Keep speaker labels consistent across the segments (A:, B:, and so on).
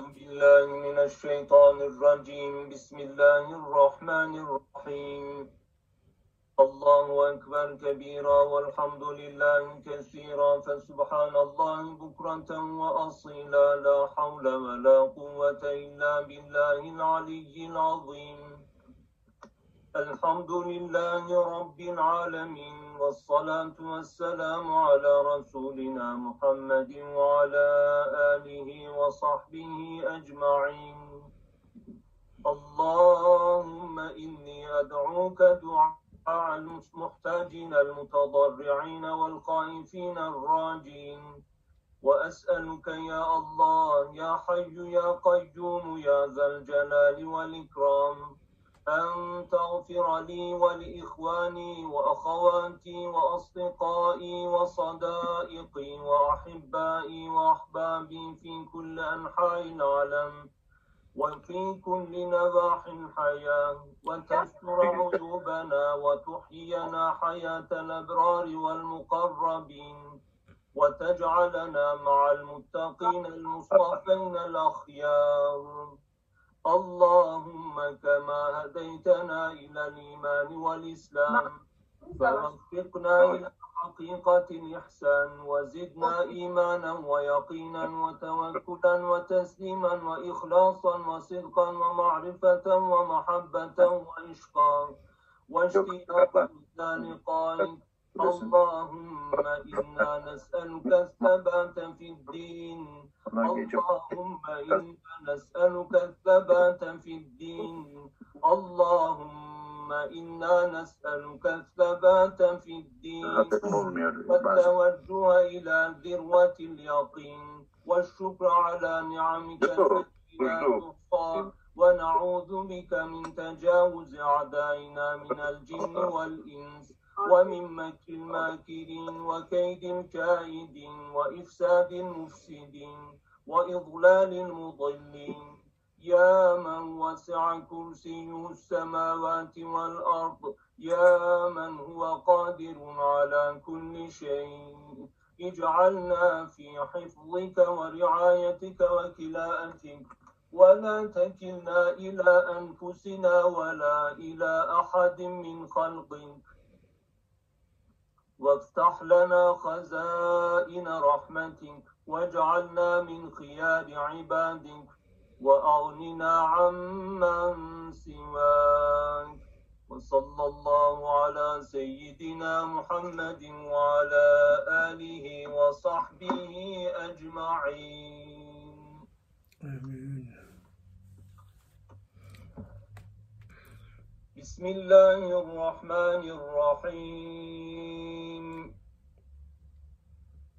A: بالله من الشيطان الرجيم. بسم الله الرحمن الرحيم. الله أكبر كبيرا والحمد لله كثيرا. فسبحان الله بكرة وأصيلا. لا حول ولا قوة إلا بالله العلي العظيم. الحمد لله رب العالمين والصلاة والسلام على رسولنا محمد وعلى آله وصحبه أجمعين. اللهم إني أدعوك دعاء المحتاجين المتضرعين والخائفين الراجين. وأسألك يا الله يا حي يا قيوم يا ذا الجلال والإكرام. أن تغفر لي ولإخواني وأخواتي وأصدقائي وصدائقي وأحبائي وأحبابي في كل أنحاء العالم وفي كل نواح الحياة. وتستر عيوبنا وتحيينا حياة الأبرار والمقربين. وتجعلنا مع المتقين المصطفين الأخيار. اللهم كما هديتنا إلى الإيمان والإسلام. فوفقنا إلى حقيقة الإحسان وزدنا إيمانا ويقينا وتوكلا وتسليما وإخلاصا وصدقا ومعرفة ومحبة وعشقا. واشتياقا لقائك اللهم إنا نسألك الثبات في الدين. اللهم إنا نسألك الثبات في الدين. اللهم إنا نسألك الثبات في الدين. والتوجه إلى ذروة اليقين. والشكر على نعمك التي لا تحصى ونعوذ بك من تجاوز أعدائنا من الجن والإنس. ومن مكر الماكرين وكيد الكائدين وإفساد المفسدين وإضلال المضلين. يا من وسع كرسيه السماوات والأرض يا من هو قادر على كل شيء. اجعلنا في حفظك ورعايتك وكلاءتك ولا تكلنا إلى أنفسنا ولا إلى أحد من خلقك. وافتح لنا خزائن رحمتك واجعلنا من خيار عبادك وأغننا عمن سواك. وصلى الله على سيدنا محمد وعلى آله وصحبه أجمعين.
B: آمين.
A: بسم الله الرحمن الرحيم.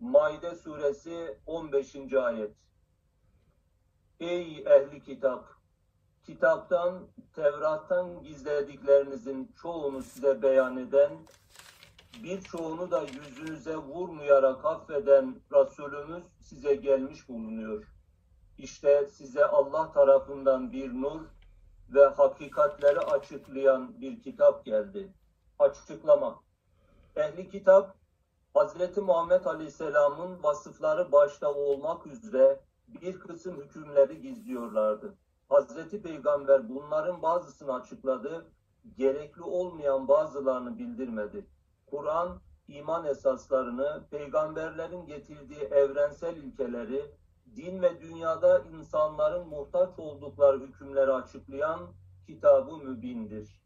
A: Maide suresi 15. ayet Ey ehli kitap! Kitaptan, Tevrat'tan gizlediklerinizin çoğunu size beyan eden, birçoğunu da yüzünüze vurmayarak affeden Resulümüz size gelmiş bulunuyor. İşte size Allah tarafından bir nur ve hakikatleri açıklayan bir kitap geldi. Açıklama. Ehli kitap, Hazreti Muhammed Aleyhisselam'ın vasıfları başta olmak üzere bir kısım hükümleri gizliyorlardı. Hazreti Peygamber bunların bazısını açıkladı, gerekli olmayan bazılarını bildirmedi. Kur'an, iman esaslarını, peygamberlerin getirdiği evrensel ilkeleri, din ve dünyada insanların muhtaç oldukları hükümleri açıklayan kitabı mübindir.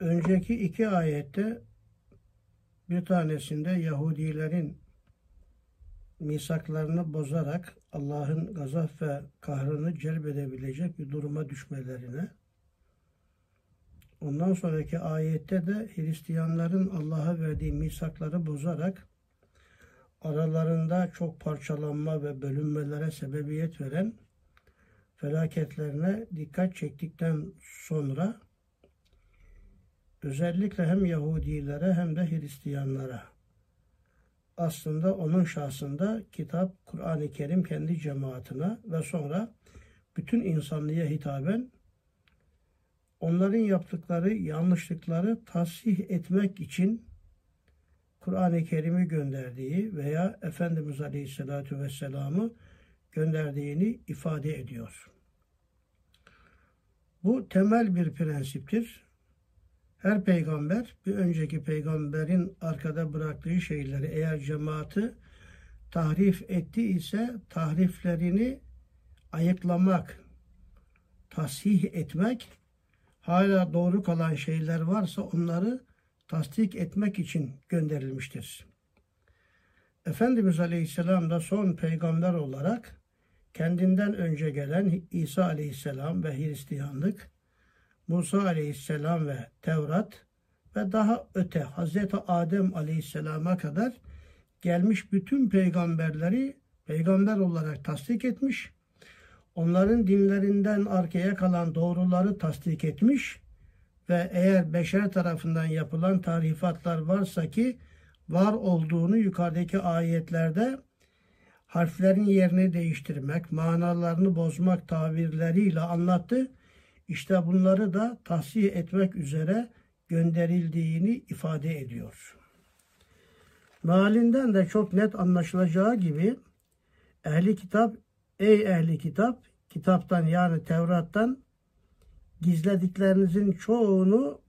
B: Önceki iki ayette bir tanesinde Yahudilerin misaklarını bozarak Allah'ın gazap ve kahrını celbedebilecek bir duruma düşmelerine ondan sonraki ayette de Hristiyanların Allah'a verdiği misakları bozarak aralarında çok parçalanma ve bölünmelere sebebiyet veren felaketlerine dikkat çektikten sonra özellikle hem Yahudilere hem de Hristiyanlara aslında onun şahsında kitap, Kur'an-ı Kerim kendi cemaatine ve sonra bütün insanlığa hitaben onların yaptıkları yanlışlıkları tasih etmek için Kur'an-ı Kerim'i gönderdiği veya Efendimiz Aleyhisselatü Vesselam'ı gönderdiğini ifade ediyor. Bu temel bir prensiptir. Her peygamber bir önceki peygamberin arkada bıraktığı şeyleri eğer cemaati tahrif etti ise tahriflerini ayıklamak, tasih etmek, hala doğru kalan şeyler varsa onları tasdik etmek için gönderilmiştir. Efendimiz Aleyhisselam da son peygamber olarak kendinden önce gelen İsa Aleyhisselam ve Hristiyanlık, Musa Aleyhisselam ve Tevrat ve daha öte Hazreti Adem Aleyhisselam'a kadar gelmiş bütün peygamberleri peygamber olarak tasdik etmiş. Onların dinlerinden arkaya kalan doğruları tasdik etmiş ve eğer beşer tarafından yapılan tarifatlar varsa ki var olduğunu yukarıdaki ayetlerde harflerin yerini değiştirmek, manalarını bozmak tabirleriyle anlattı. İşte bunları da tahsih etmek üzere gönderildiğini ifade ediyor. Mealinden de çok net anlaşılacağı gibi ehli kitap, ey ehli kitap, kitaptan yani Tevrat'tan gizlediklerinizin çoğunu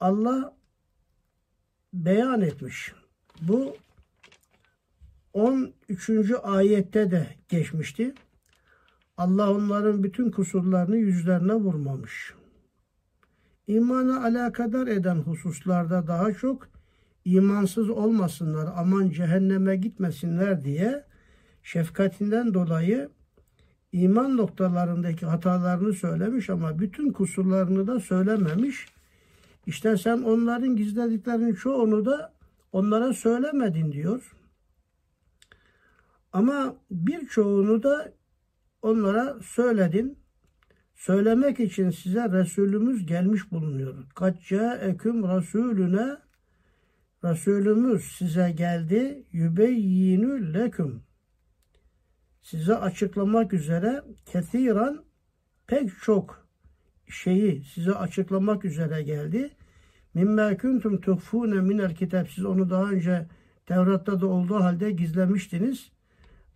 B: Allah beyan etmiş. Bu 13. ayette de geçmişti. Allah onların bütün kusurlarını yüzlerine vurmamış. İmana alakadar eden hususlarda daha çok imansız olmasınlar, aman cehenneme gitmesinler diye şefkatinden dolayı iman noktalarındaki hatalarını söylemiş ama bütün kusurlarını da söylememiş. İşte sen onların gizlediklerinin çoğunu da onlara söylemedin diyor. Ama birçoğunu da onlara söyledin. Söylemek için size Resulümüz gelmiş bulunuyor. Kaçça eküm Resulüne Resulümüz size geldi. Yübeyyinü leküm size açıklamak üzere kethiran pek çok şeyi size açıklamak üzere geldi. Mimma kuntum tuhfune minel kitap. Siz onu daha önce Tevrat'ta da olduğu halde gizlemiştiniz.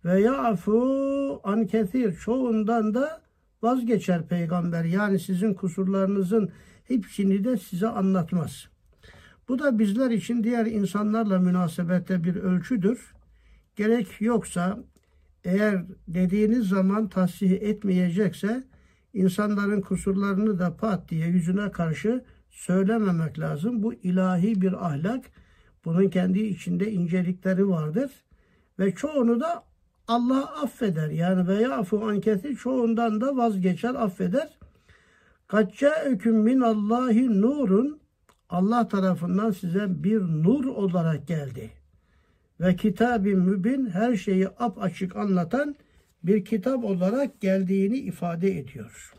B: Ve ya'fu an kethir. Çoğundan da vazgeçer peygamber. Yani sizin kusurlarınızın hepsini de size anlatmaz. Bu da bizler için diğer insanlarla münasebette bir ölçüdür. Gerek yoksa eğer dediğiniz zaman tasih etmeyecekse insanların kusurlarını da pat diye yüzüne karşı söylememek lazım. Bu ilahi bir ahlak. Bunun kendi içinde incelikleri vardır. Ve çoğunu da Allah affeder. Yani veya yafu anketi çoğundan da vazgeçer, affeder. Katça hüküm min Allahi nurun Allah tarafından size bir nur olarak geldi ve kitab-ı mübin her şeyi ap açık anlatan bir kitap olarak geldiğini ifade ediyor.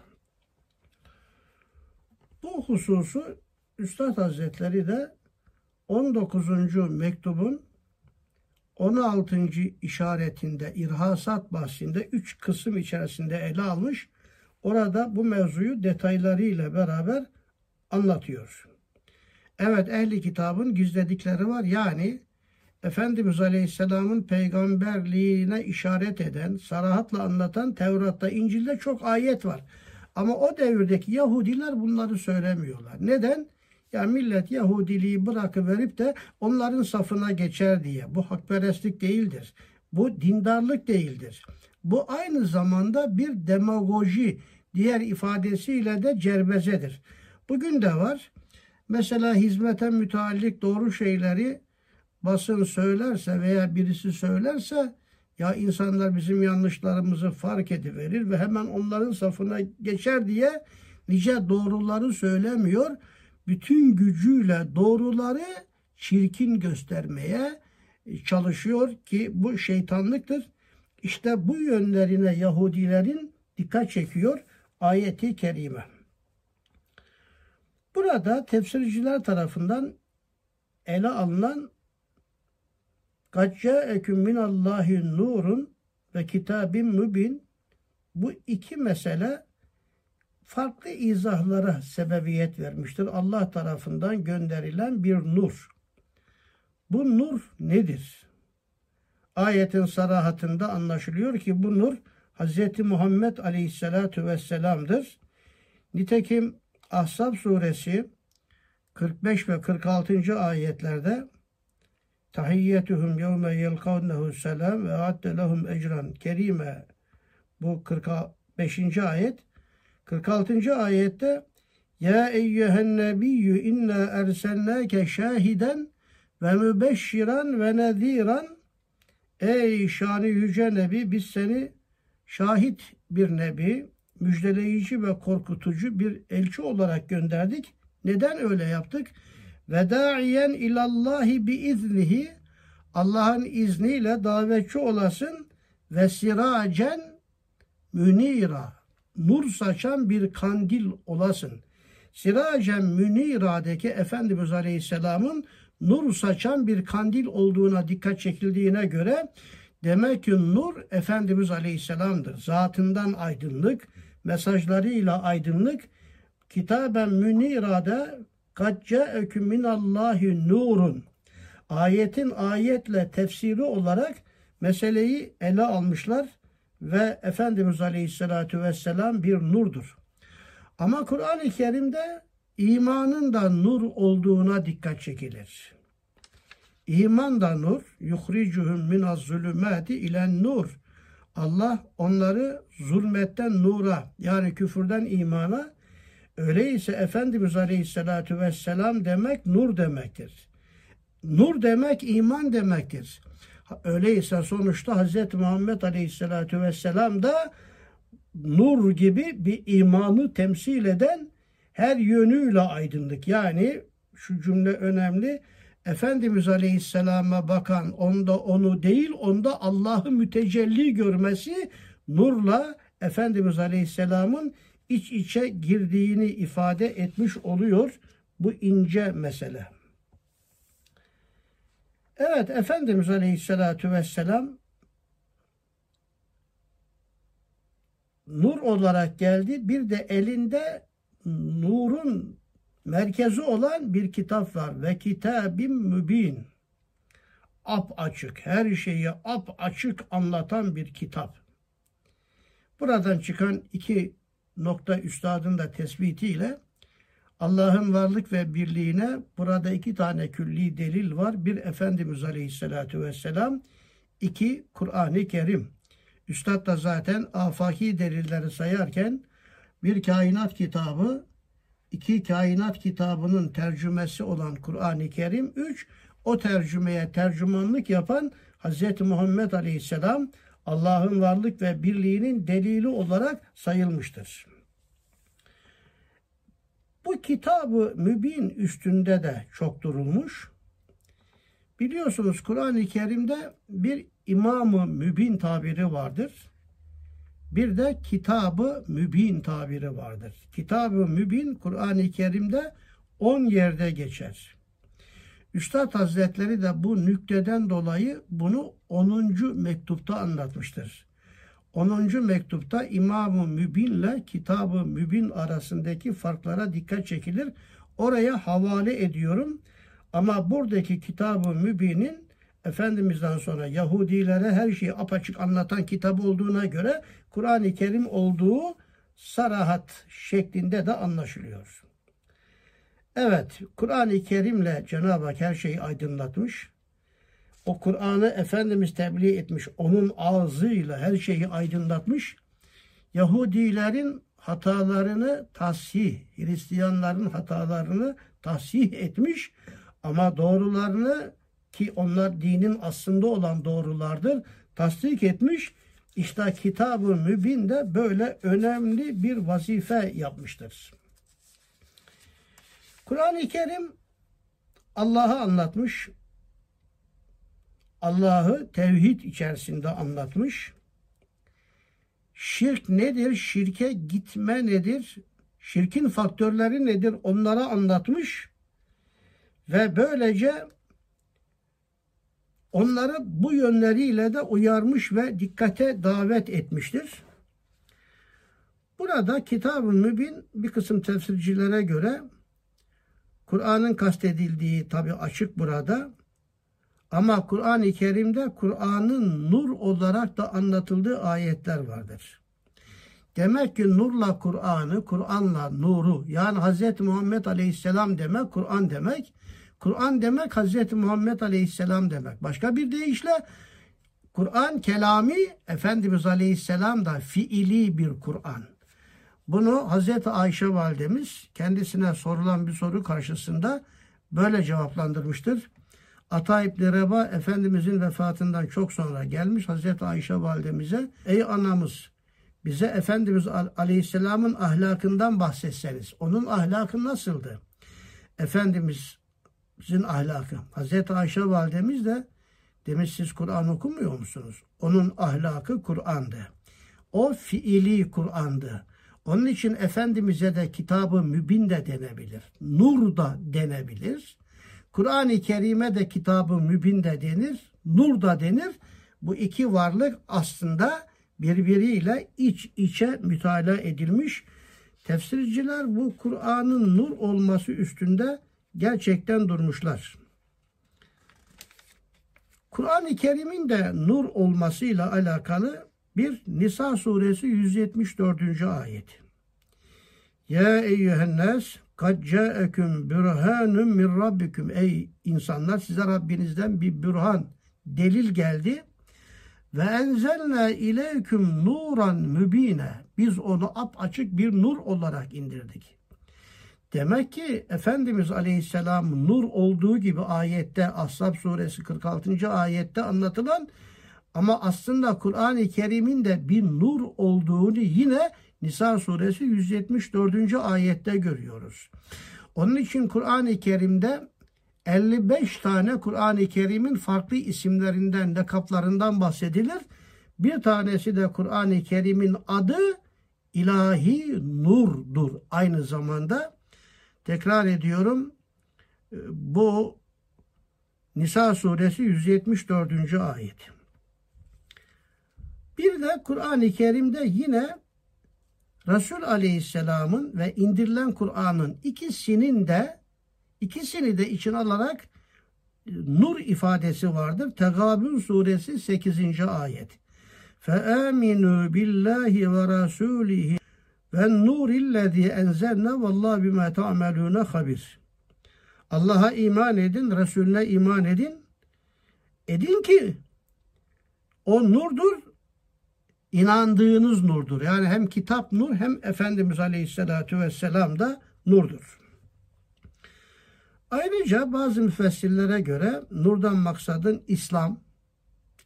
B: Bu hususu Üstad Hazretleri de 19. mektubun 16. işaretinde irhasat bahsinde 3 kısım içerisinde ele almış. Orada bu mevzuyu detaylarıyla beraber anlatıyor. Evet ehli kitabın gizledikleri var. Yani Efendimiz Aleyhisselam'ın peygamberliğine işaret eden, sarahatla anlatan Tevrat'ta, İncil'de çok ayet var. Ama o devirdeki Yahudiler bunları söylemiyorlar. Neden? Ya millet Yahudiliği bırakıverip de onların safına geçer diye. Bu hakperestlik değildir. Bu dindarlık değildir. Bu aynı zamanda bir demagoji, diğer ifadesiyle de cerbezedir. Bugün de var. Mesela hizmete müteallik doğru şeyleri basın söylerse veya birisi söylerse ya insanlar bizim yanlışlarımızı fark ediverir ve hemen onların safına geçer diye nice doğruları söylemiyor. Bütün gücüyle doğruları çirkin göstermeye çalışıyor ki bu şeytanlıktır. İşte bu yönlerine Yahudilerin dikkat çekiyor ayeti kerime. Burada tefsirciler tarafından ele alınan Gacca eküm minallahi nurun ve kitabin mübin bu iki mesele farklı izahlara sebebiyet vermiştir. Allah tarafından gönderilen bir nur. Bu nur nedir? Ayetin sarahatında anlaşılıyor ki bu nur Hz. Muhammed Aleyhisselatü Vesselam'dır. Nitekim Ahzab suresi 45 ve 46. ayetlerde Tahiyyetuhum yevme yelkavnehu selam ve adde lehum ecran kerime bu 45. ayet 46. ayette Ya eyyühen nebiyyü inna erselnâke şahiden ve mübeşşiran ve nediran Ey şanı yüce nebi biz seni şahit bir nebi, müjdeleyici ve korkutucu bir elçi olarak gönderdik. Neden öyle yaptık? Ve da'iyen ilallahi bi iznihi Allah'ın izniyle davetçi olasın ve siracen münira nur saçan bir kandil olasın. Siracen münira'daki Efendimiz Aleyhisselam'ın nur saçan bir kandil olduğuna dikkat çekildiğine göre demek ki nur Efendimiz Aleyhisselam'dır. Zatından aydınlık, mesajlarıyla aydınlık. Kitaben münira'da kad ca'eküm minallahi nurun. Ayetin ayetle tefsiri olarak meseleyi ele almışlar ve Efendimiz Aleyhisselatü Vesselam bir nurdur. Ama Kur'an-ı Kerim'de imanın da nur olduğuna dikkat çekilir. İman da nur, yuhricuhum minaz zulümati ilen nur. Allah onları zulmetten nura yani küfürden imana öyleyse Efendimiz Aleyhisselatü Vesselam demek nur demektir. Nur demek iman demektir. Öyleyse sonuçta Hz. Muhammed Aleyhisselatü Vesselam da nur gibi bir imanı temsil eden her yönüyle aydınlık. Yani şu cümle önemli. Efendimiz Aleyhisselam'a bakan onda onu değil onda Allah'ı mütecelli görmesi nurla Efendimiz Aleyhisselam'ın iç içe girdiğini ifade etmiş oluyor bu ince mesele. Evet Efendimiz Aleyhisselatü Vesselam nur olarak geldi. Bir de elinde nurun merkezi olan bir kitap var. Ve kitabim mübin. Ap açık, her şeyi ap açık anlatan bir kitap. Buradan çıkan iki nokta üstadın da tespitiyle Allah'ın varlık ve birliğine burada iki tane külli delil var. Bir Efendimiz Aleyhisselatü Vesselam, iki Kur'an-ı Kerim. Üstad da zaten afaki delilleri sayarken bir kainat kitabı, iki kainat kitabının tercümesi olan Kur'an-ı Kerim, üç o tercümeye tercümanlık yapan Hz. Muhammed Aleyhisselam Allah'ın varlık ve birliğinin delili olarak sayılmıştır. Bu kitabı mübin üstünde de çok durulmuş. Biliyorsunuz Kur'an-ı Kerim'de bir imamı mübin tabiri vardır. Bir de kitabı mübin tabiri vardır. Kitabı mübin Kur'an-ı Kerim'de 10 yerde geçer. Üstad Hazretleri de bu nükteden dolayı bunu 10. mektupta anlatmıştır. 10. mektupta İmam-ı Mübin ile Kitab-ı Mübin arasındaki farklara dikkat çekilir. Oraya havale ediyorum. Ama buradaki Kitab-ı Mübin'in Efendimiz'den sonra Yahudilere her şeyi apaçık anlatan kitap olduğuna göre Kur'an-ı Kerim olduğu sarahat şeklinde de anlaşılıyor. Evet, Kur'an-ı Kerim'le Cenab-ı Hak her şeyi aydınlatmış o Kur'an'ı Efendimiz tebliğ etmiş. Onun ağzıyla her şeyi aydınlatmış. Yahudilerin hatalarını tasih, Hristiyanların hatalarını tasih etmiş. Ama doğrularını ki onlar dinin aslında olan doğrulardır tasdik etmiş. İşte kitabı mübin de böyle önemli bir vazife yapmıştır. Kur'an-ı Kerim Allah'ı anlatmış, Allah'ı tevhid içerisinde anlatmış. şirk nedir, şirke gitme nedir, şirkin faktörleri nedir onlara anlatmış ve böylece onları bu yönleriyle de uyarmış ve dikkate davet etmiştir. Burada Kitab-ı Mübin bir kısım tefsircilere göre Kur'an'ın kastedildiği tabi açık burada. Ama Kur'an-ı Kerim'de Kur'an'ın nur olarak da anlatıldığı ayetler vardır. Demek ki nurla Kur'an'ı, Kur'an'la nuru yani Hz. Muhammed Aleyhisselam demek Kur'an demek. Kur'an demek Hz. Muhammed Aleyhisselam demek. Başka bir deyişle Kur'an kelami Efendimiz Aleyhisselam da fiili bir Kur'an. Bunu Hazreti Ayşe validemiz kendisine sorulan bir soru karşısında böyle cevaplandırmıştır. Ata İbni Reba Efendimizin vefatından çok sonra gelmiş Hazreti Ayşe validemize ey anamız bize Efendimiz Aleyhisselam'ın ahlakından bahsetseniz onun ahlakı nasıldı? Efendimizin ahlakı. Hazreti Ayşe validemiz de demiş siz Kur'an okumuyor musunuz? Onun ahlakı Kur'an'dı. O fiili Kur'an'dı. Onun için Efendimiz'e de kitabı mübin de denebilir. Nur da denebilir. Kur'an-ı Kerim'e de kitabı mübin de denir. Nur da denir. Bu iki varlık aslında birbiriyle iç içe mütalaa edilmiş. Tefsirciler bu Kur'an'ın nur olması üstünde gerçekten durmuşlar. Kur'an-ı Kerim'in de nur olmasıyla alakalı bir Nisa suresi 174. ayet. Ya eyyühennes kad ca'ekum bürhanun min rabbikum. Ey insanlar size Rabbinizden bir bürhan, delil geldi. Ve enzelna ileyküm nuran mübine. Biz onu ap açık bir nur olarak indirdik. Demek ki Efendimiz Aleyhisselam nur olduğu gibi ayette Ashab suresi 46. ayette anlatılan ama aslında Kur'an-ı Kerim'in de bir nur olduğunu yine Nisa suresi 174. ayette görüyoruz. Onun için Kur'an-ı Kerim'de 55 tane Kur'an-ı Kerim'in farklı isimlerinden, lekaplarından bahsedilir. Bir tanesi de Kur'an-ı Kerim'in adı ilahi nurdur aynı zamanda. Tekrar ediyorum bu Nisa suresi 174. ayet. Bir de Kur'an-ı Kerim'de yine Resul Aleyhisselam'ın ve indirilen Kur'an'ın ikisinin de ikisini de için alarak e, nur ifadesi vardır. Tegabün suresi 8. ayet. Billahi ve rasulihi ve nurillezî enzelne vallahu bima ta'melûne habir. Allah'a iman edin, Resulüne iman edin. Edin ki o nurdur, inandığınız nurdur. Yani hem kitap nur hem Efendimiz Aleyhisselatü Vesselam da nurdur. Ayrıca bazı müfessirlere göre nurdan maksadın İslam,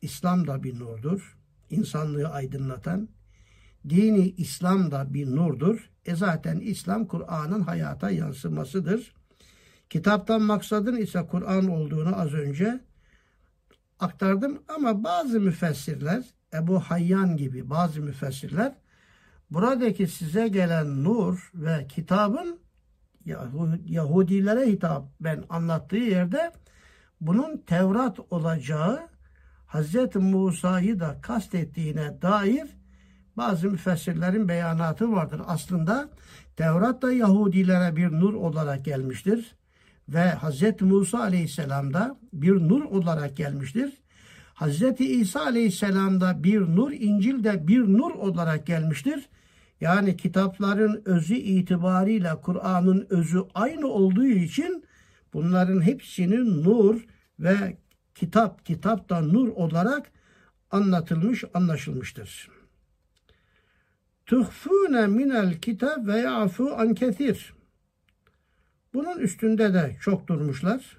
B: İslam da bir nurdur. İnsanlığı aydınlatan. Dini İslam da bir nurdur. E zaten İslam Kur'an'ın hayata yansımasıdır. Kitaptan maksadın ise Kur'an olduğunu az önce aktardım ama bazı müfessirler Ebu Hayyan gibi bazı müfessirler buradaki size gelen nur ve kitabın Yahudilere hitap ben anlattığı yerde bunun Tevrat olacağı Hz. Musa'yı da kastettiğine dair bazı müfessirlerin beyanatı vardır. Aslında Tevrat da Yahudilere bir nur olarak gelmiştir ve Hz. Musa aleyhisselam da bir nur olarak gelmiştir. Hz. İsa aleyhisselam da bir nur, İncil de bir nur olarak gelmiştir. Yani kitapların özü itibariyle Kur'an'ın özü aynı olduğu için bunların hepsinin nur ve kitap, kitapta nur olarak anlatılmış, anlaşılmıştır. Tuhfune minel kitap ve yafu an kethir. Bunun üstünde de çok durmuşlar.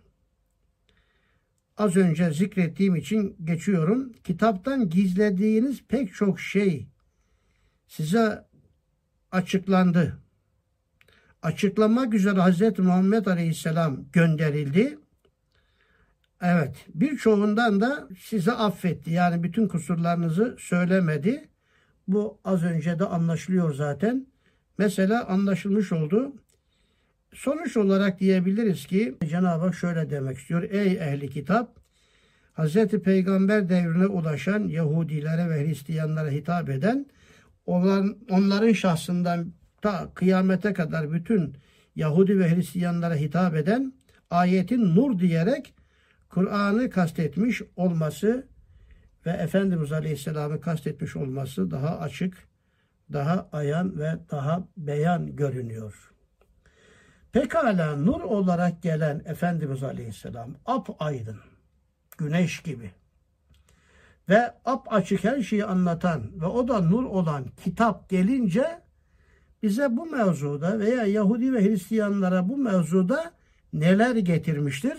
B: Az önce zikrettiğim için geçiyorum. Kitaptan gizlediğiniz pek çok şey size açıklandı. Açıklamak üzere Hz. Muhammed Aleyhisselam gönderildi. Evet, birçoğundan da size affetti. Yani bütün kusurlarınızı söylemedi. Bu az önce de anlaşılıyor zaten. Mesela anlaşılmış oldu. Sonuç olarak diyebiliriz ki Cenab-ı Hak şöyle demek istiyor. Ey ehli kitap Hz. Peygamber devrine ulaşan Yahudilere ve Hristiyanlara hitap eden olan, onların şahsından ta kıyamete kadar bütün Yahudi ve Hristiyanlara hitap eden ayetin nur diyerek Kur'an'ı kastetmiş olması ve Efendimiz Aleyhisselam'ı kastetmiş olması daha açık, daha ayan ve daha beyan görünüyor. Pekala nur olarak gelen Efendimiz Aleyhisselam ap aydın, güneş gibi ve ap açık her şeyi anlatan ve o da nur olan kitap gelince bize bu mevzuda veya Yahudi ve Hristiyanlara bu mevzuda neler getirmiştir?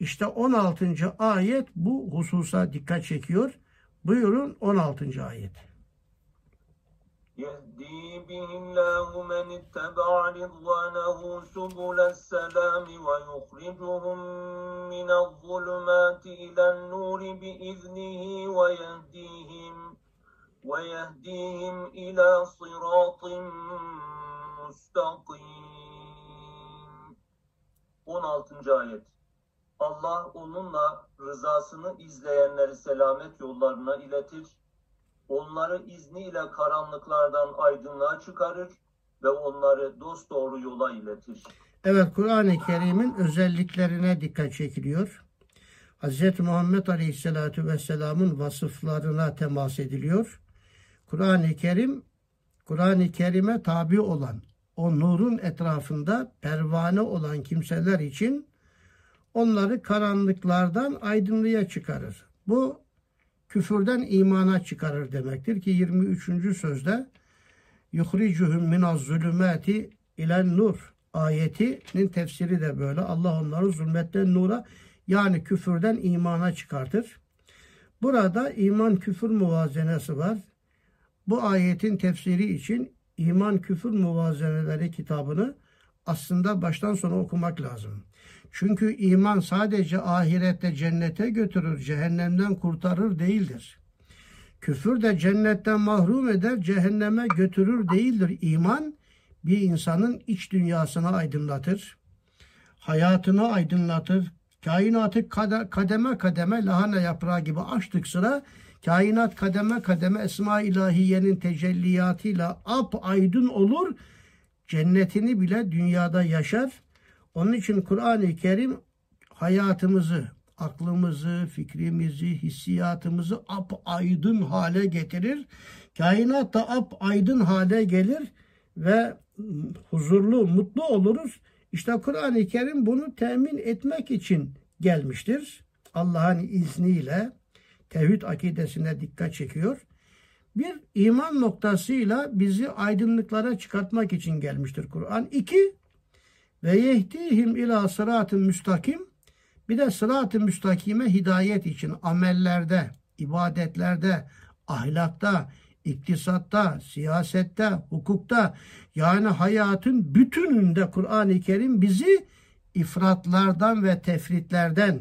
B: İşte 16. ayet bu hususa dikkat çekiyor. Buyurun 16. ayet.
A: يهدي به الله من اتبع رضوانه سبل السلام ويخرجهم من الظلمات إلى النور بإذنه ويهديهم ويهديهم إلى صراط مستقيم 16. ayet Allah onunla rızasını izleyenleri selamet yollarına iletir. Onları izniyle karanlıklardan aydınlığa çıkarır ve onları dost doğru yola iletir.
B: Evet Kur'an-ı Kerim'in özelliklerine dikkat çekiliyor. Hz. Muhammed Aleyhisselatü Vesselam'ın vasıflarına temas ediliyor. Kur'an-ı Kerim, Kur'an-ı Kerim'e tabi olan, o nurun etrafında pervane olan kimseler için onları karanlıklardan aydınlığa çıkarır. Bu küfürden imana çıkarır demektir ki 23. sözde yuhricuhum minaz zulümati ilen nur ayetinin tefsiri de böyle. Allah onları zulmetten nura yani küfürden imana çıkartır. Burada iman küfür muvazenesi var. Bu ayetin tefsiri için iman küfür muvazeneleri kitabını aslında baştan sona okumak lazım. Çünkü iman sadece ahirette cennete götürür, cehennemden kurtarır değildir. Küfür de cennetten mahrum eder, cehenneme götürür değildir. İman bir insanın iç dünyasını aydınlatır, hayatını aydınlatır, kainatı kademe kademe lahana yaprağı gibi açtık sıra kainat kademe kademe esma ilahiyenin tecelliyatıyla ap aydın olur, cennetini bile dünyada yaşar. Onun için Kur'an-ı Kerim hayatımızı, aklımızı, fikrimizi, hissiyatımızı ap aydın hale getirir. Kainat da ap aydın hale gelir ve huzurlu, mutlu oluruz. İşte Kur'an-ı Kerim bunu temin etmek için gelmiştir. Allah'ın izniyle tevhid akidesine dikkat çekiyor. Bir iman noktasıyla bizi aydınlıklara çıkartmak için gelmiştir Kur'an. İki, ve yehdihim ila sıratı müstakim bir de sırat-ı müstakime hidayet için amellerde, ibadetlerde, ahlakta, iktisatta, siyasette, hukukta yani hayatın bütününde Kur'an-ı Kerim bizi ifratlardan ve tefritlerden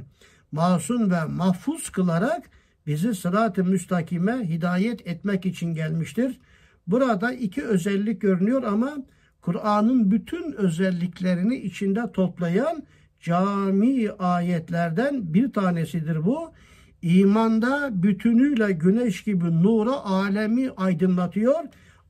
B: masum ve mahfuz kılarak bizi sırat-ı müstakime hidayet etmek için gelmiştir. Burada iki özellik görünüyor ama Kur'an'ın bütün özelliklerini içinde toplayan cami ayetlerden bir tanesidir bu. İmanda bütünüyle güneş gibi nura alemi aydınlatıyor.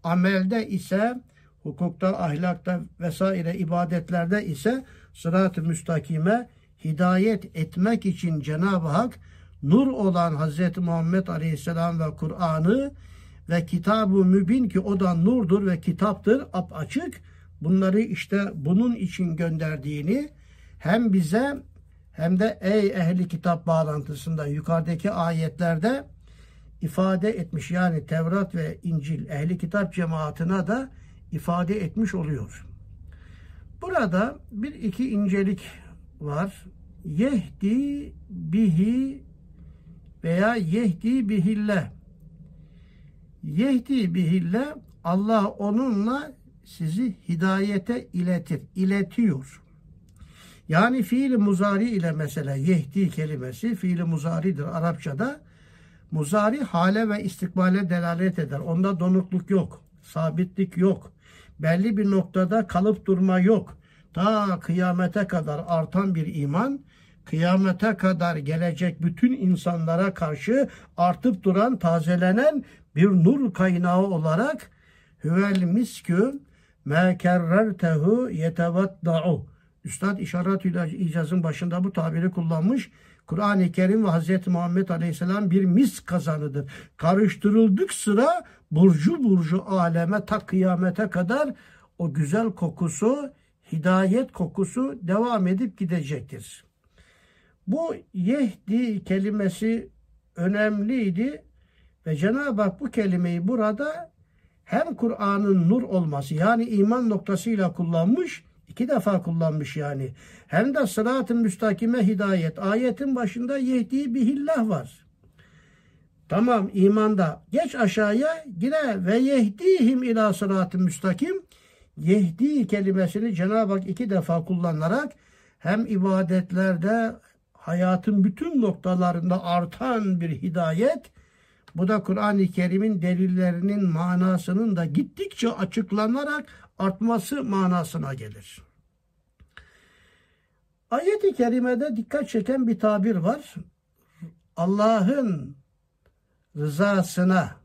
B: Amelde ise hukukta, ahlakta vesaire ibadetlerde ise sırat-ı müstakime hidayet etmek için Cenab-ı Hak nur olan Hz. Muhammed Aleyhisselam ve Kur'an'ı ve kitab-ı mübin ki o da nurdur ve kitaptır ap açık. Bunları işte bunun için gönderdiğini hem bize hem de ey ehli kitap bağlantısında yukarıdaki ayetlerde ifade etmiş. Yani Tevrat ve İncil ehli kitap cemaatine da ifade etmiş oluyor. Burada bir iki incelik var. Yehdi bihi veya yehdi bihille. Yehdi bihille Allah onunla sizi hidayete iletir, iletiyor. Yani fiil muzari ile mesela yehdi kelimesi fiil muzaridir Arapçada. Muzari hale ve istikbale delalet eder. Onda donukluk yok. Sabitlik yok. Belli bir noktada kalıp durma yok. Ta kıyamete kadar artan bir iman, kıyamete kadar gelecek bütün insanlara karşı artıp duran, tazelenen bir nur kaynağı olarak Hüvel miskü me kerrertehu yetevadda'u. Üstad işaret icazın başında bu tabiri kullanmış. Kur'an-ı Kerim ve Hz. Muhammed Aleyhisselam bir mis kazanıdır. Karıştırıldık sıra burcu burcu aleme ta kıyamete kadar o güzel kokusu, hidayet kokusu devam edip gidecektir. Bu yehdi kelimesi önemliydi ve Cenab-ı Hak bu kelimeyi burada hem Kur'an'ın nur olması yani iman noktasıyla kullanmış, iki defa kullanmış yani. Hem de sırat-ı müstakime hidayet. Ayetin başında yehdi bihillah var. Tamam imanda. Geç aşağıya yine ve yehdihim ila sırat-ı müstakim. Yehdi kelimesini Cenab-ı Hak iki defa kullanarak hem ibadetlerde hayatın bütün noktalarında artan bir hidayet bu da Kur'an-ı Kerim'in delillerinin manasının da gittikçe açıklanarak artması manasına gelir. Ayet-i kerimede dikkat çeken bir tabir var. Allah'ın rızasına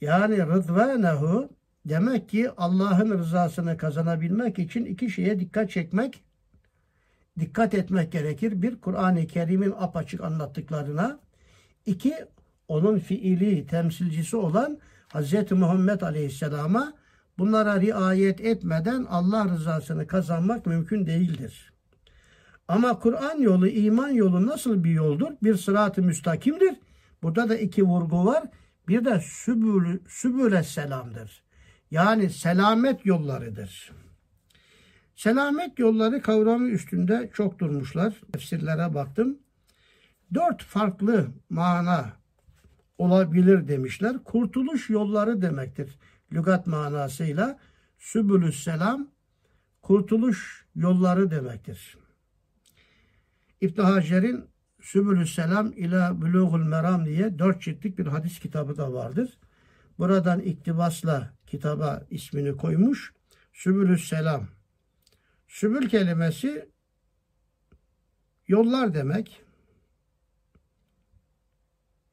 B: yani rıdvanehu demek ki Allah'ın rızasını kazanabilmek için iki şeye dikkat çekmek, dikkat etmek gerekir. Bir, Kur'an-ı Kerim'in apaçık anlattıklarına İki, onun fiili temsilcisi olan Hz. Muhammed Aleyhisselam'a bunlara riayet etmeden Allah rızasını kazanmak mümkün değildir. Ama Kur'an yolu, iman yolu nasıl bir yoldur? Bir sırat-ı müstakimdir. Burada da iki vurgu var. Bir de sübül, sübüle selamdır. Yani selamet yollarıdır. Selamet yolları kavramı üstünde çok durmuşlar. Tefsirlere baktım dört farklı mana olabilir demişler. Kurtuluş yolları demektir. Lügat manasıyla Sübülüs Selam kurtuluş yolları demektir. İbn Hacer'in Sübülüs Selam ila Bülugul Meram diye dört ciltlik bir hadis kitabı da vardır. Buradan iktibasla kitaba ismini koymuş. Sübülüs Selam. Sübül kelimesi yollar demek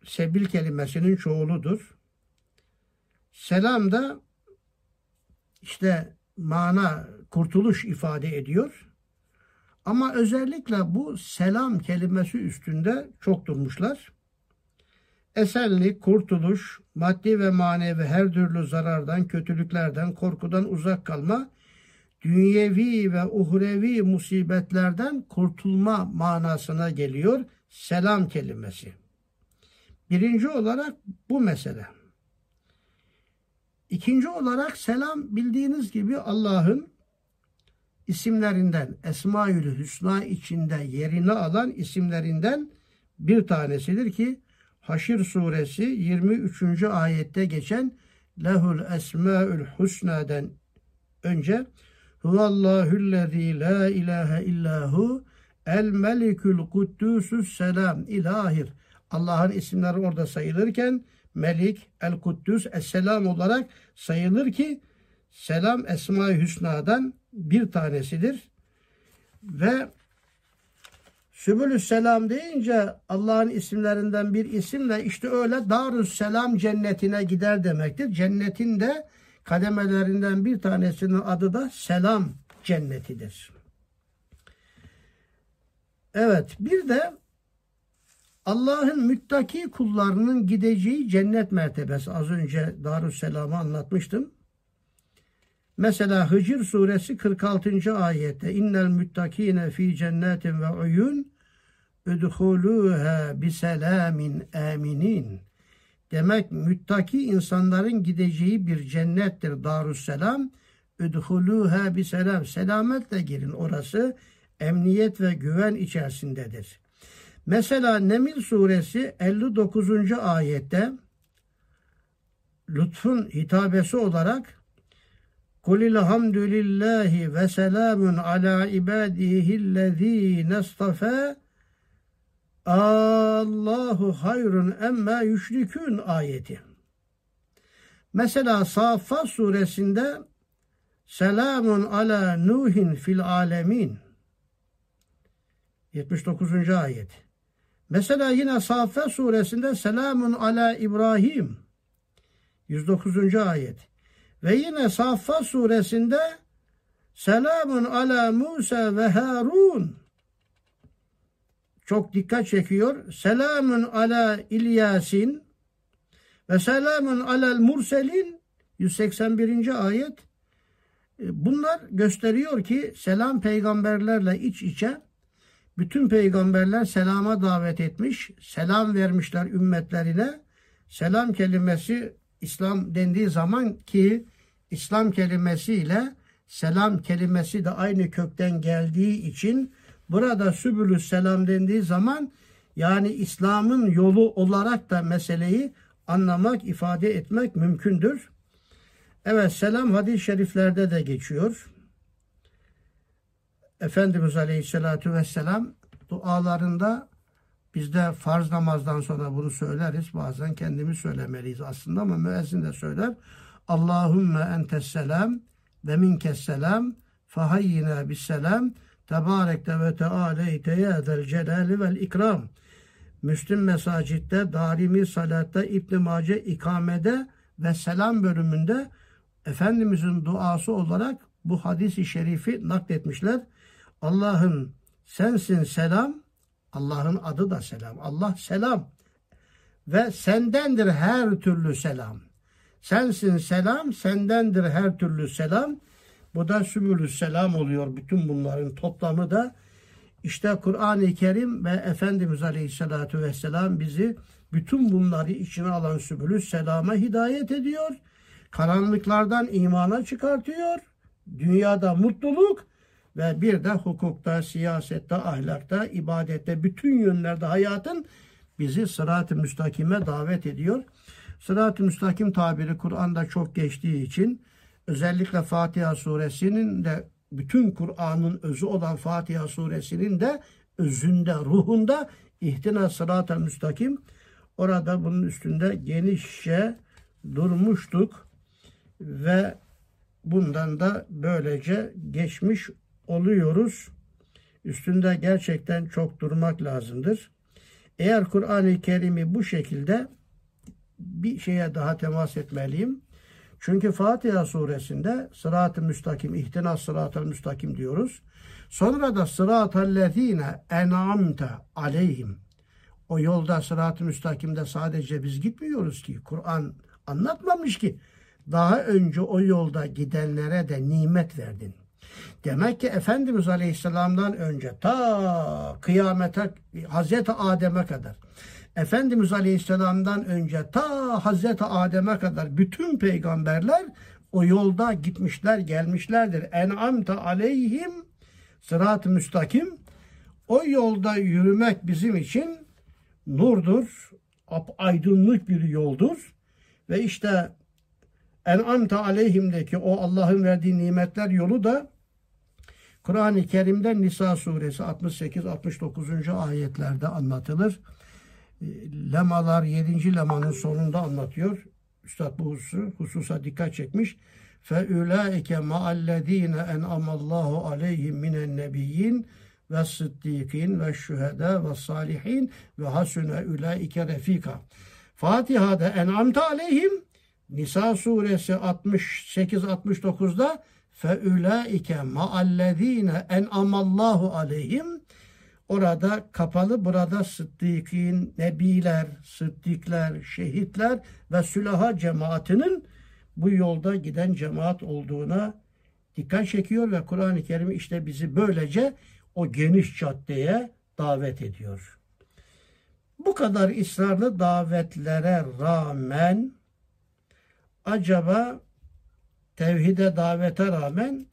B: sebil kelimesinin çoğuludur. Selam da işte mana kurtuluş ifade ediyor. Ama özellikle bu selam kelimesi üstünde çok durmuşlar. Esenlik, kurtuluş, maddi ve manevi her türlü zarardan, kötülüklerden, korkudan uzak kalma, dünyevi ve uhrevi musibetlerden kurtulma manasına geliyor selam kelimesi. Birinci olarak bu mesele. İkinci olarak selam bildiğiniz gibi Allah'ın isimlerinden Esmaül Hüsna içinde yerini alan isimlerinden bir tanesidir ki Haşir suresi 23. ayette geçen Lehul Esmaül Husna'den önce Huvallahüllezî la ilahe illahu el melikül kuddüsüs selam ilahir Allah'ın isimleri orada sayılırken Melik, El Kuddüs, Esselam olarak sayılır ki selam Esma-i Hüsna'dan bir tanesidir. Ve Sübülü Selam deyince Allah'ın isimlerinden bir isimle işte öyle Darüs Selam cennetine gider demektir. Cennetin de kademelerinden bir tanesinin adı da Selam cennetidir. Evet bir de Allah'ın müttaki kullarının gideceği cennet mertebesi. Az önce Darüsselam'ı anlatmıştım. Mesela Hicr suresi 46. ayette innel müttakine fi cennetin ve uyun udhuluha biselamin aminin. Demek müttaki insanların gideceği bir cennettir Darüsselam. Udhuluha biselam. Selametle girin orası emniyet ve güven içerisindedir. Mesela Nemil suresi 59. ayette lütfun hitabesi olarak Kulil hamdülillahi ve selamun ala ibadihillezine istafe Allahu hayrun emme yüşrikün ayeti. Mesela Saffat suresinde Selamun ala Nuhin fil alemin 79. ayet. Mesela yine Saffat suresinde Selamun ala İbrahim 109. ayet. Ve yine Saffat suresinde Selamun ala Musa ve Harun çok dikkat çekiyor. Selamun ala İlyasin ve selamun alel murselin 181. ayet. Bunlar gösteriyor ki selam peygamberlerle iç içe bütün peygamberler selama davet etmiş, selam vermişler ümmetlerine. Selam kelimesi İslam dendiği zaman ki İslam kelimesiyle selam kelimesi de aynı kökten geldiği için burada sübülü selam dendiği zaman yani İslam'ın yolu olarak da meseleyi anlamak, ifade etmek mümkündür. Evet selam hadis-i şeriflerde de geçiyor. Efendimiz Aleyhisselatü Vesselam dualarında bizde farz namazdan sonra bunu söyleriz. Bazen kendimiz söylemeliyiz aslında ama müezzin de söyler. Allahümme entes selam ve minkes selam fehayyina bis selam tebarekte ve tealeyte ya zel celali vel ikram. Müslim mesacitte, darimi salatta, İbn Mace ikamede ve selam bölümünde Efendimizin duası olarak bu hadisi şerifi nakletmişler. Allah'ın sensin selam, Allah'ın adı da selam. Allah selam ve sendendir her türlü selam. Sensin selam, sendendir her türlü selam. Bu da sübülü selam oluyor. Bütün bunların toplamı da işte Kur'an-ı Kerim ve Efendimiz Aleyhisselatü Vesselam bizi bütün bunları içine alan sübülü selama hidayet ediyor. Karanlıklardan imana çıkartıyor. Dünyada mutluluk ve bir de hukukta, siyasette, ahlakta, ibadette, bütün yönlerde hayatın bizi sırat-ı müstakime davet ediyor. Sırat-ı müstakim tabiri Kur'an'da çok geçtiği için özellikle Fatiha suresinin de bütün Kur'an'ın özü olan Fatiha suresinin de özünde, ruhunda ihtina sırata müstakim. Orada bunun üstünde genişçe durmuştuk ve bundan da böylece geçmiş oluyoruz. Üstünde gerçekten çok durmak lazımdır. Eğer Kur'an-ı Kerim'i bu şekilde bir şeye daha temas etmeliyim. Çünkü Fatiha suresinde sırat-ı müstakim, ihtinas sırat-ı müstakim diyoruz. Sonra da sırat-ı lezine en'amte aleyhim. O yolda sırat-ı müstakimde sadece biz gitmiyoruz ki. Kur'an anlatmamış ki. Daha önce o yolda gidenlere de nimet verdin. Demek ki Efendimiz Aleyhisselam'dan önce ta kıyamete Hazreti Adem'e kadar Efendimiz Aleyhisselam'dan önce ta Hazreti Adem'e kadar bütün peygamberler o yolda gitmişler gelmişlerdir. En'amte aleyhim sırat-ı müstakim o yolda yürümek bizim için nurdur, aydınlık bir yoldur. Ve işte en'amte aleyhimdeki o Allah'ın verdiği nimetler yolu da Kur'an-ı Kerim'de Nisa suresi 68-69. ayetlerde anlatılır lemalar 7. lemanın sonunda anlatıyor. Üstad bu hususu, hususa dikkat çekmiş. فَاُولَٰئِكَ مَعَ الَّذ۪ينَ اَنْعَمَ اللّٰهُ عَلَيْهِمْ مِنَ النَّبِيِّينَ ve sıddikin ve şühede ve salihin ve hasune ülaike refika. Fatiha'da en'amte aleyhim Nisa suresi 68-69'da fe ülaike ma'allezine en'amallahu aleyhim Orada kapalı, burada sıddıkin, nebiler, sıddikler, şehitler ve sülaha cemaatinin bu yolda giden cemaat olduğuna dikkat çekiyor ve Kur'an-ı Kerim işte bizi böylece o geniş caddeye davet ediyor. Bu kadar ısrarlı davetlere rağmen acaba tevhide davete rağmen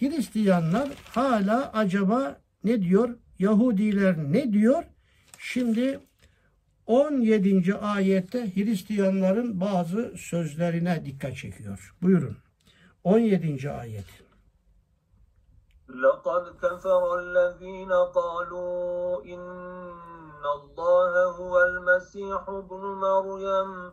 B: Hristiyanlar hala acaba ne diyor? Yahudiler ne diyor? Şimdi 17. ayette Hristiyanların bazı sözlerine dikkat çekiyor. Buyurun. 17. ayet.
A: لقد كفر الذين قالوا إن إن الله هو المسيح ابن مريم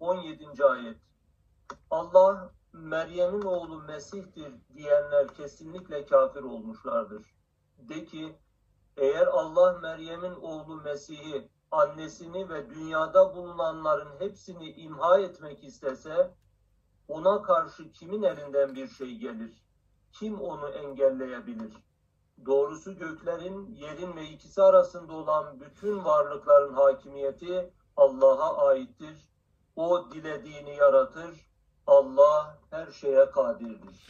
A: 17. ayet Allah Meryem'in oğlu Mesih'tir diyenler kesinlikle kafir olmuşlardır. De ki eğer Allah Meryem'in oğlu Mesih'i annesini ve dünyada bulunanların hepsini imha etmek istese ona karşı kimin elinden bir şey gelir? Kim onu engelleyebilir? Doğrusu göklerin, yerin ve ikisi arasında olan bütün varlıkların hakimiyeti Allah'a aittir. O dilediğini yaratır. Allah her şeye kadirdir.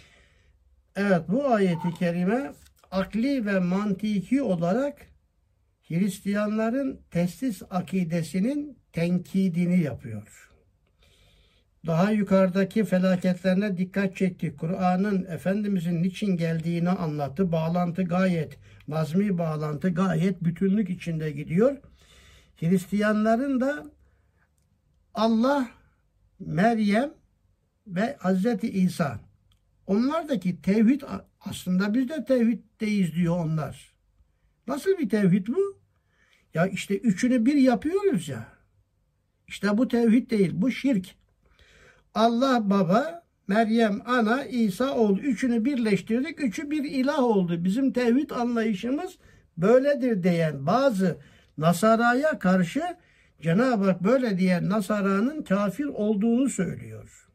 B: Evet bu ayeti kerime akli ve mantiki olarak Hristiyanların testis akidesinin tenkidini yapıyor. Daha yukarıdaki felaketlerine dikkat çekti. Kur'an'ın Efendimizin niçin geldiğini anlattı. Bağlantı gayet, mazmi bağlantı gayet bütünlük içinde gidiyor. Hristiyanların da Allah, Meryem ve Hazreti İsa. Onlardaki tevhid aslında biz de tevhiddeyiz diyor onlar. Nasıl bir tevhid bu? Ya işte üçünü bir yapıyoruz ya. İşte bu tevhid değil, bu şirk. Allah baba, Meryem ana, İsa oğlu. Üçünü birleştirdik, üçü bir ilah oldu. Bizim tevhid anlayışımız böyledir diyen bazı Nasara'ya karşı Cenab-ı Hak böyle diyen Nasara'nın kafir olduğunu söylüyor.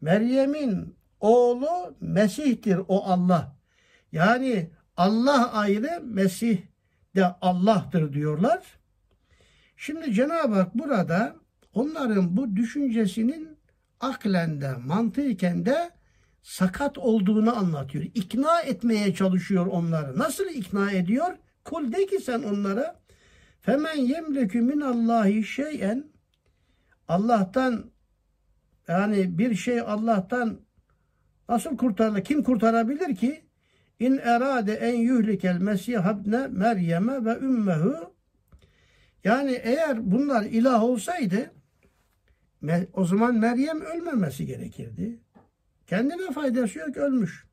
B: Meryem'in oğlu Mesih'tir o Allah. Yani Allah ayrı, Mesih de Allah'tır diyorlar. Şimdi Cenab-ı Hak burada onların bu düşüncesinin aklende, mantıken de sakat olduğunu anlatıyor. İkna etmeye çalışıyor onları. Nasıl ikna ediyor? Kul de ki sen onlara Femen yemlekü minallahi şeyen Allah'tan yani bir şey Allah'tan nasıl kurtarılır? Kim kurtarabilir ki? İn erade en yuhlikel mesih habne Meryem'e ve ümmehu yani eğer bunlar ilah olsaydı o zaman Meryem ölmemesi gerekirdi. Kendine faydası yok ölmüş.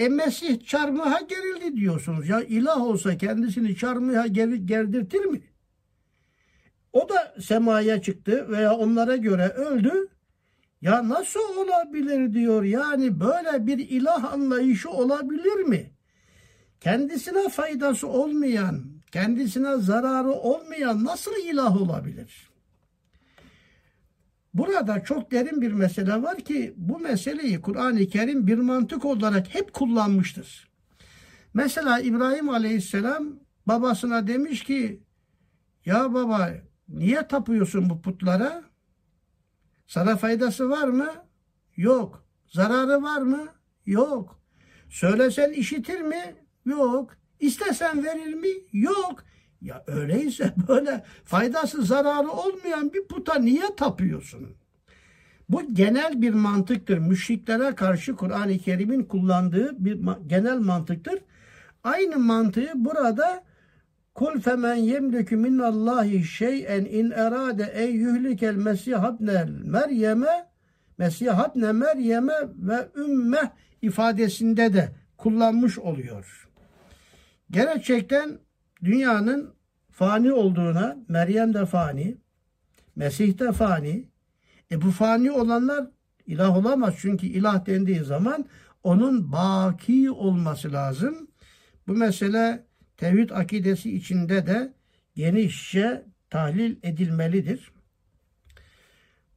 B: E Mesih çarmıha gerildi diyorsunuz. Ya ilah olsa kendisini çarmıha gerdirtir mi? O da semaya çıktı veya onlara göre öldü. Ya nasıl olabilir diyor. Yani böyle bir ilah anlayışı olabilir mi? Kendisine faydası olmayan, kendisine zararı olmayan nasıl ilah olabilir? Burada çok derin bir mesele var ki bu meseleyi Kur'an-ı Kerim bir mantık olarak hep kullanmıştır. Mesela İbrahim Aleyhisselam babasına demiş ki ya baba niye tapıyorsun bu putlara? Sana faydası var mı? Yok. Zararı var mı? Yok. Söylesen işitir mi? Yok. İstesen verir mi? Yok. Ya öyleyse böyle faydası zararı olmayan bir puta niye tapıyorsun? Bu genel bir mantıktır. Müşriklere karşı Kur'an-ı Kerim'in kullandığı bir genel mantıktır. Aynı mantığı burada Kul femen yemliku minallahi şey'en in erade en yuhlikel mesih habne Meryem'e Mesih habne Meryem'e ve ümme ifadesinde de kullanmış oluyor. Gerçekten dünyanın fani olduğuna, Meryem de fani, Mesih de fani. E bu fani olanlar ilah olamaz. Çünkü ilah dendiği zaman onun baki olması lazım. Bu mesele tevhid akidesi içinde de genişçe tahlil edilmelidir.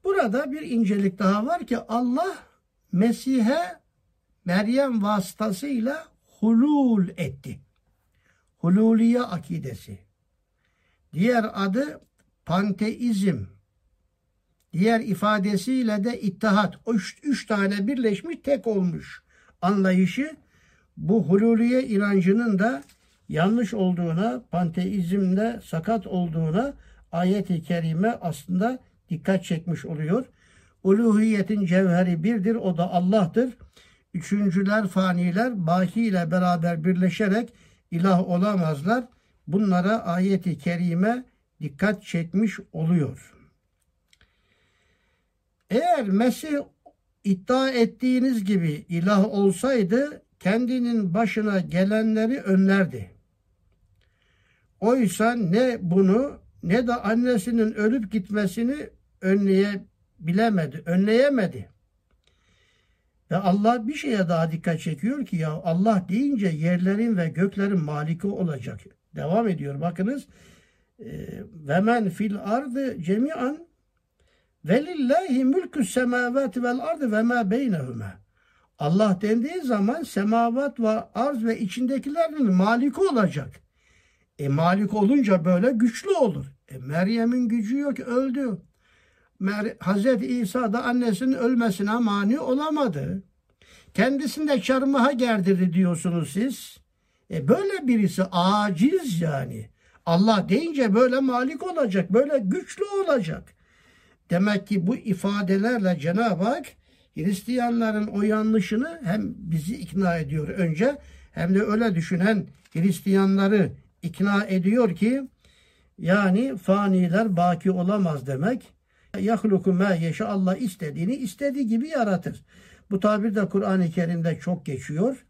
B: Burada bir incelik daha var ki Allah Mesih'e Meryem vasıtasıyla hulul etti. Hululiye akidesi. Diğer adı panteizm. Diğer ifadesiyle de ittihat. Üç, üç tane birleşmiş tek olmuş anlayışı bu hululiye inancının da yanlış olduğuna, panteizmde sakat olduğuna ayet-i kerime aslında dikkat çekmiş oluyor. Uluhiyetin cevheri birdir, o da Allah'tır. Üçüncüler, faniler baki ile beraber birleşerek ilah olamazlar. Bunlara ayeti kerime dikkat çekmiş oluyor. Eğer Mesih iddia ettiğiniz gibi ilah olsaydı kendinin başına gelenleri önlerdi. Oysa ne bunu ne de annesinin ölüp gitmesini önleyebilemedi, önleyemedi. Ve Allah bir şeye daha dikkat çekiyor ki ya Allah deyince yerlerin ve göklerin maliki olacak. Devam ediyor bakınız. Ve men fil ardı cemian velillahi mülkü semavati vel ardı ve ma beynehuma. Allah dendiği zaman semavat ve arz ve içindekilerin maliki olacak. E malik olunca böyle güçlü olur. E Meryem'in gücü yok öldü. Hazreti İsa da annesinin ölmesine mani olamadı. Kendisini de çarmıha gerdirdi diyorsunuz siz. E böyle birisi aciz yani. Allah deyince böyle malik olacak, böyle güçlü olacak. Demek ki bu ifadelerle Cenab-ı Hak Hristiyanların o yanlışını hem bizi ikna ediyor önce hem de öyle düşünen Hristiyanları ikna ediyor ki yani faniler baki olamaz demek. Yahluku ma yeşe Allah istediğini istediği gibi yaratır. Bu tabir de Kur'an-ı Kerim'de çok geçiyor.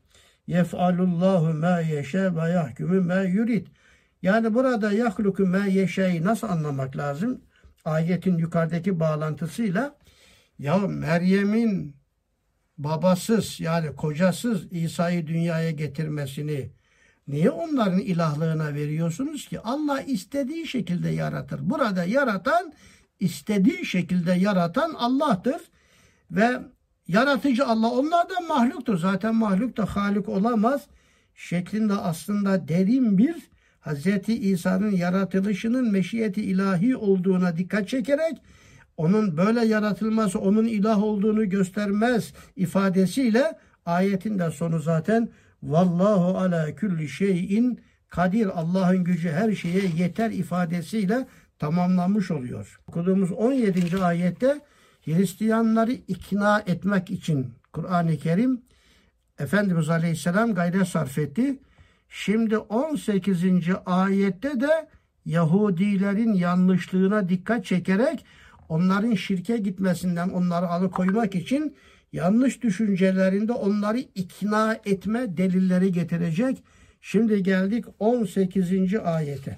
B: Yef'alullahu ma yeşe ve yahkumu ma yurid. Yani burada yahluku ma yeşe'yi nasıl anlamak lazım? Ayetin yukarıdaki bağlantısıyla ya Meryem'in babasız yani kocasız İsa'yı dünyaya getirmesini niye onların ilahlığına veriyorsunuz ki? Allah istediği şekilde yaratır. Burada yaratan istediği şekilde yaratan Allah'tır ve yaratıcı Allah onlar da mahluktur. Zaten mahluk da halik olamaz şeklinde aslında derin bir Hz. İsa'nın yaratılışının meşiyeti ilahi olduğuna dikkat çekerek onun böyle yaratılması onun ilah olduğunu göstermez ifadesiyle ayetin de sonu zaten vallahu ala kulli şeyin kadir Allah'ın gücü her şeye yeter ifadesiyle tamamlanmış oluyor. Okuduğumuz 17. ayette Hristiyanları ikna etmek için Kur'an-ı Kerim Efendimiz Aleyhisselam gayret sarf etti. Şimdi 18. ayette de Yahudilerin yanlışlığına dikkat çekerek onların şirke gitmesinden onları alıkoymak için yanlış düşüncelerinde onları ikna etme delilleri getirecek. Şimdi geldik 18. ayete.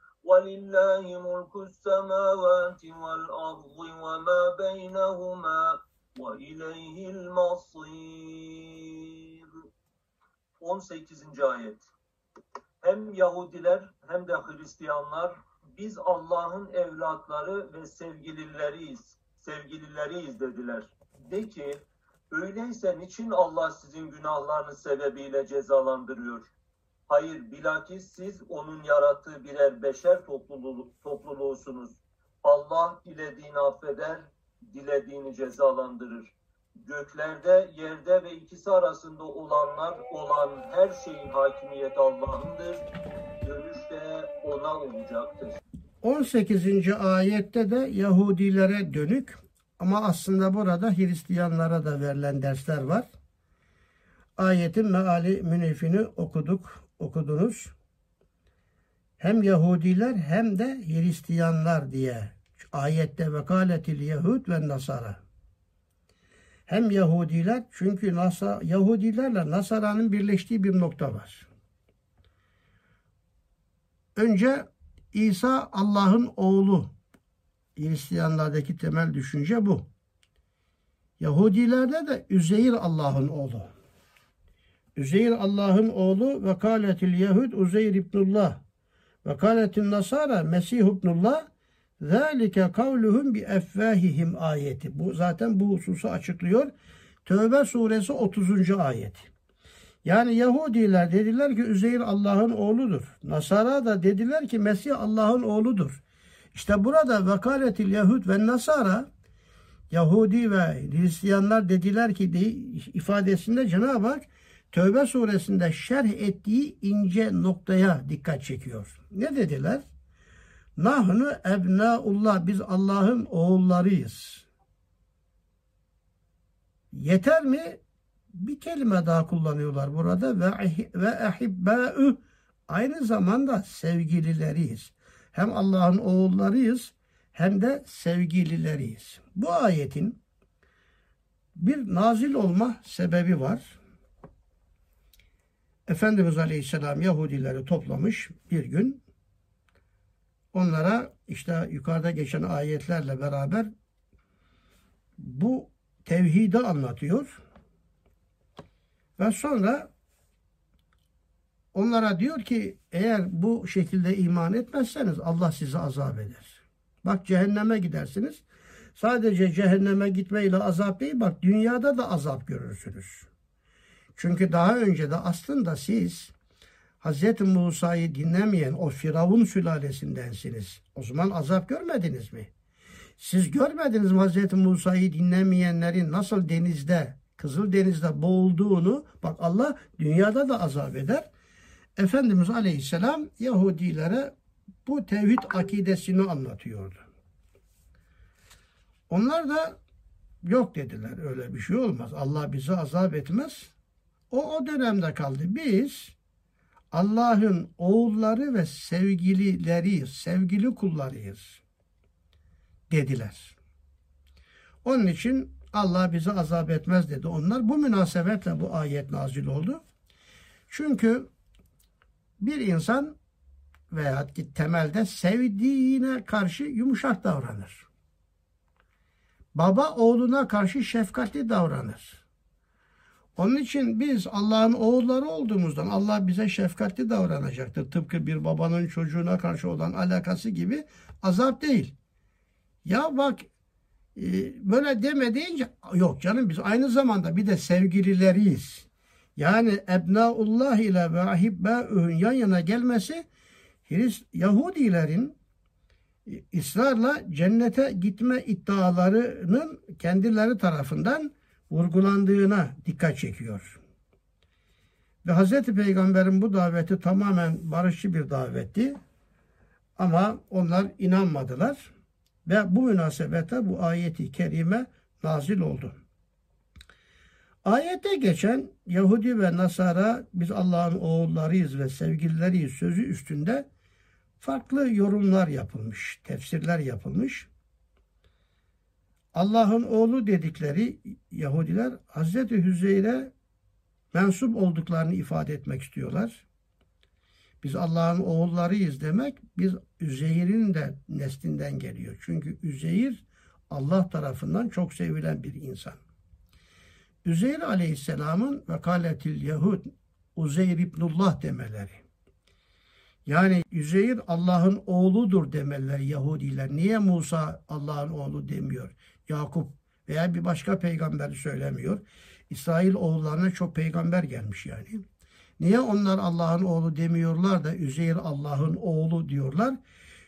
A: ولله ملك السماوات والأرض وما بينهما وإليه المصير 18. ayet Hem Yahudiler hem de Hristiyanlar biz Allah'ın evlatları ve sevgilileriyiz, sevgilileriyiz dediler. De ki öyleyse niçin Allah sizin günahlarınız sebebiyle cezalandırıyor? Hayır bilakis siz onun yarattığı birer beşer topluluğu, topluluğusunuz. Allah dilediğini affeder, dilediğini cezalandırır. Göklerde, yerde ve ikisi arasında olanlar olan her şeyin hakimiyeti Allah'ındır. Dönüş de ona olacaktır.
B: 18. ayette de Yahudilere dönük ama aslında burada Hristiyanlara da verilen dersler var. Ayetin meali münifini okuduk, okudunuz. Hem Yahudiler hem de Hristiyanlar diye ayette vekaletil Yahud ve Nasara. Hem Yahudiler çünkü Nasa, Yahudilerle Nasara'nın birleştiği bir nokta var. Önce İsa Allah'ın oğlu. Hristiyanlardaki temel düşünce bu. Yahudilerde de Üzeyir Allah'ın oğlu. Üzeyir Allah'ın oğlu ve kâletil Yahud Uzeyr ibnullah. Ve kâletin nasara Mesih ibnullah zâlike kavluhum bi effâhihim ayeti. Bu zaten bu hususu açıklıyor. Tövbe suresi 30. ayet. Yani Yahudiler dediler ki Üzeyir Allah'ın oğludur. Nasara da dediler ki Mesih Allah'ın oğludur. İşte burada vekaletil Yahud ve Nasara Yahudi ve Hristiyanlar dediler ki de, ifadesinde Cenab-ı Hak Tövbe suresinde şerh ettiği ince noktaya dikkat çekiyor. Ne dediler? Nahnu ebnaullah biz Allah'ın oğullarıyız. Yeter mi? Bir kelime daha kullanıyorlar burada ve ve ehibbâ'ü aynı zamanda sevgilileriyiz. Hem Allah'ın oğullarıyız hem de sevgilileriyiz. Bu ayetin bir nazil olma sebebi var. Efendimiz Aleyhisselam Yahudileri toplamış bir gün. Onlara işte yukarıda geçen ayetlerle beraber bu tevhidi anlatıyor. Ve sonra onlara diyor ki eğer bu şekilde iman etmezseniz Allah sizi azap eder. Bak cehenneme gidersiniz. Sadece cehenneme gitmeyle azap değil bak dünyada da azap görürsünüz. Çünkü daha önce de aslında siz Hz. Musa'yı dinlemeyen o Firavun sülalesindensiniz. O zaman azap görmediniz mi? Siz görmediniz mi Hz. Musa'yı dinlemeyenlerin nasıl denizde, Kızıl Deniz'de boğulduğunu? Bak Allah dünyada da azap eder. Efendimiz Aleyhisselam Yahudilere bu tevhid akidesini anlatıyordu. Onlar da yok dediler öyle bir şey olmaz. Allah bizi azap etmez. O o dönemde kaldı. Biz Allah'ın oğulları ve sevgilileriyiz, sevgili kullarıyız dediler. Onun için Allah bizi azap etmez dedi onlar. Bu münasebetle bu ayet nazil oldu. Çünkü bir insan veya temelde sevdiğine karşı yumuşak davranır. Baba oğluna karşı şefkatli davranır. Onun için biz Allah'ın oğulları olduğumuzdan Allah bize şefkatli davranacaktır. Tıpkı bir babanın çocuğuna karşı olan alakası gibi azap değil. Ya bak e, böyle deme deyince yok canım biz aynı zamanda bir de sevgilileriyiz. Yani ebnaullah ile ve ahibbâ'ühün yan yana gelmesi Yahudilerin e, ısrarla cennete gitme iddialarının kendileri tarafından vurgulandığına dikkat çekiyor. Ve Hz. Peygamber'in bu daveti tamamen barışçı bir davetti. Ama onlar inanmadılar. Ve bu münasebete bu ayeti kerime nazil oldu. Ayette geçen Yahudi ve Nasara biz Allah'ın oğullarıyız ve sevgilileriyiz sözü üstünde farklı yorumlar yapılmış, tefsirler yapılmış. Allah'ın oğlu dedikleri Yahudiler Hazreti Hüzeyre mensup olduklarını ifade etmek istiyorlar. Biz Allah'ın oğullarıyız demek biz Üzeyr'in de neslinden geliyor. Çünkü Üzeyr Allah tarafından çok sevilen bir insan. Üzeyr aleyhisselamın vekaletil Yahud Uzeyr ibnullah demeleri. Yani Üzeyr Allah'ın oğludur demeler Yahudiler. Niye Musa Allah'ın oğlu demiyor? Yakup veya bir başka peygamberi söylemiyor. İsrail oğullarına çok peygamber gelmiş yani. Niye onlar Allah'ın oğlu demiyorlar da Üzeyr Allah'ın oğlu diyorlar?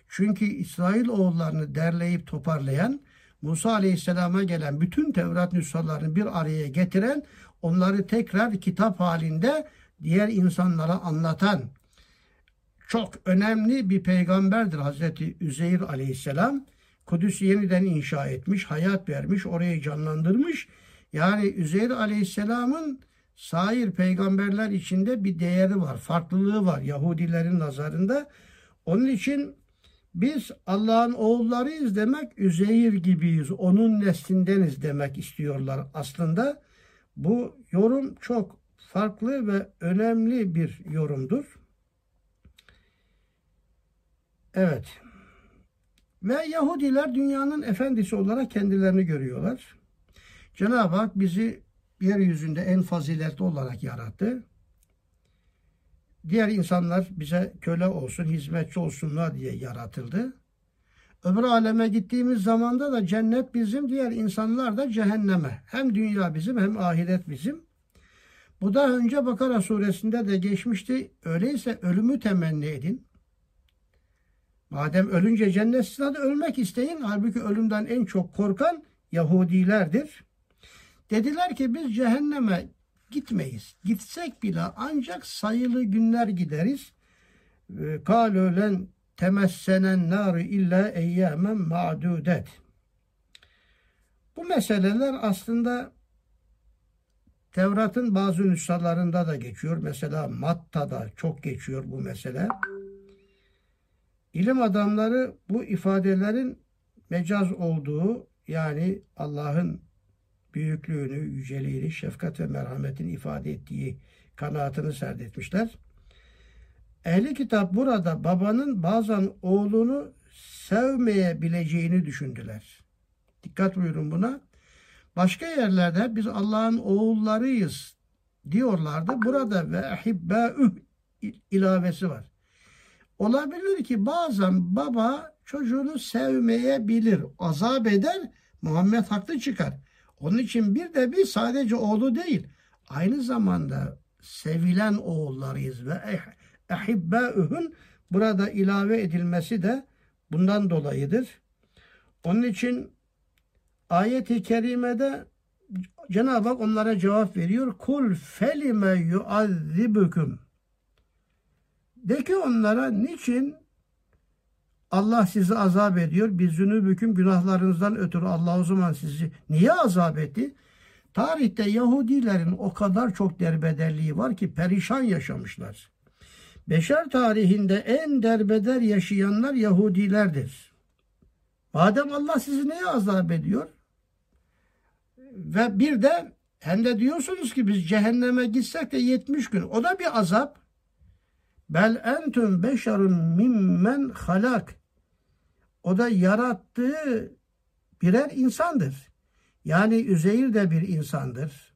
B: Çünkü İsrail oğullarını derleyip toparlayan, Musa Aleyhisselam'a gelen bütün Tevrat nüshalarını bir araya getiren, onları tekrar kitap halinde diğer insanlara anlatan çok önemli bir peygamberdir Hazreti Üzeyr Aleyhisselam. Kudüs'ü yeniden inşa etmiş, hayat vermiş, orayı canlandırmış. Yani Üzeyr Aleyhisselam'ın sair peygamberler içinde bir değeri var, farklılığı var Yahudilerin nazarında. Onun için biz Allah'ın oğullarıyız demek, Üzeyir gibiyiz, onun neslindeniz demek istiyorlar aslında. Bu yorum çok farklı ve önemli bir yorumdur. Evet. Ve Yahudiler dünyanın efendisi olarak kendilerini görüyorlar. Cenab-ı Hak bizi yeryüzünde en faziletli olarak yarattı. diğer insanlar bize köle olsun, hizmetçi olsunlar diye yaratıldı. Öbür aleme gittiğimiz zamanda da cennet bizim, diğer insanlar da cehenneme. Hem dünya bizim hem ahiret bizim. Bu da önce Bakara suresinde de geçmişti. Öyleyse ölümü temenni edin. Madem ölünce cennet hadi ölmek isteyin. Halbuki ölümden en çok korkan Yahudilerdir. Dediler ki biz cehenneme gitmeyiz. Gitsek bile ancak sayılı günler gideriz. Kâlû len temessenen nâru illa eyyâmen ma'dudet. Bu meseleler aslında Tevrat'ın bazı nüshalarında da geçiyor. Mesela Matta'da çok geçiyor bu mesele. İlim adamları bu ifadelerin mecaz olduğu yani Allah'ın büyüklüğünü, yüceliğini, şefkat ve merhametini ifade ettiği kanaatini serdetmişler. Ehli kitap burada babanın bazen oğlunu sevmeyebileceğini düşündüler. Dikkat buyurun buna. Başka yerlerde biz Allah'ın oğullarıyız diyorlardı. Burada ve ehibbâüh ilavesi var. Olabilir ki bazen baba çocuğunu sevmeyebilir, azap eder, Muhammed haklı çıkar. Onun için bir de bir sadece oğlu değil, aynı zamanda sevilen oğullarıyız ve ehibbâühün burada ilave edilmesi de bundan dolayıdır. Onun için ayet-i kerimede Cenab-ı Hak onlara cevap veriyor. Kul felime yuazzibukum. De ki onlara niçin Allah sizi azap ediyor? Bir zünübüküm günahlarınızdan ötürü Allah o zaman sizi niye azap etti? Tarihte Yahudilerin o kadar çok derbederliği var ki perişan yaşamışlar. Beşer tarihinde en derbeder yaşayanlar Yahudilerdir. Madem Allah sizi neye azap ediyor? Ve bir de hem de diyorsunuz ki biz cehenneme gitsek de 70 gün. O da bir azap. Bel entüm beşerun mimmen halak. O da yarattığı birer insandır. Yani Üzeyir de bir insandır.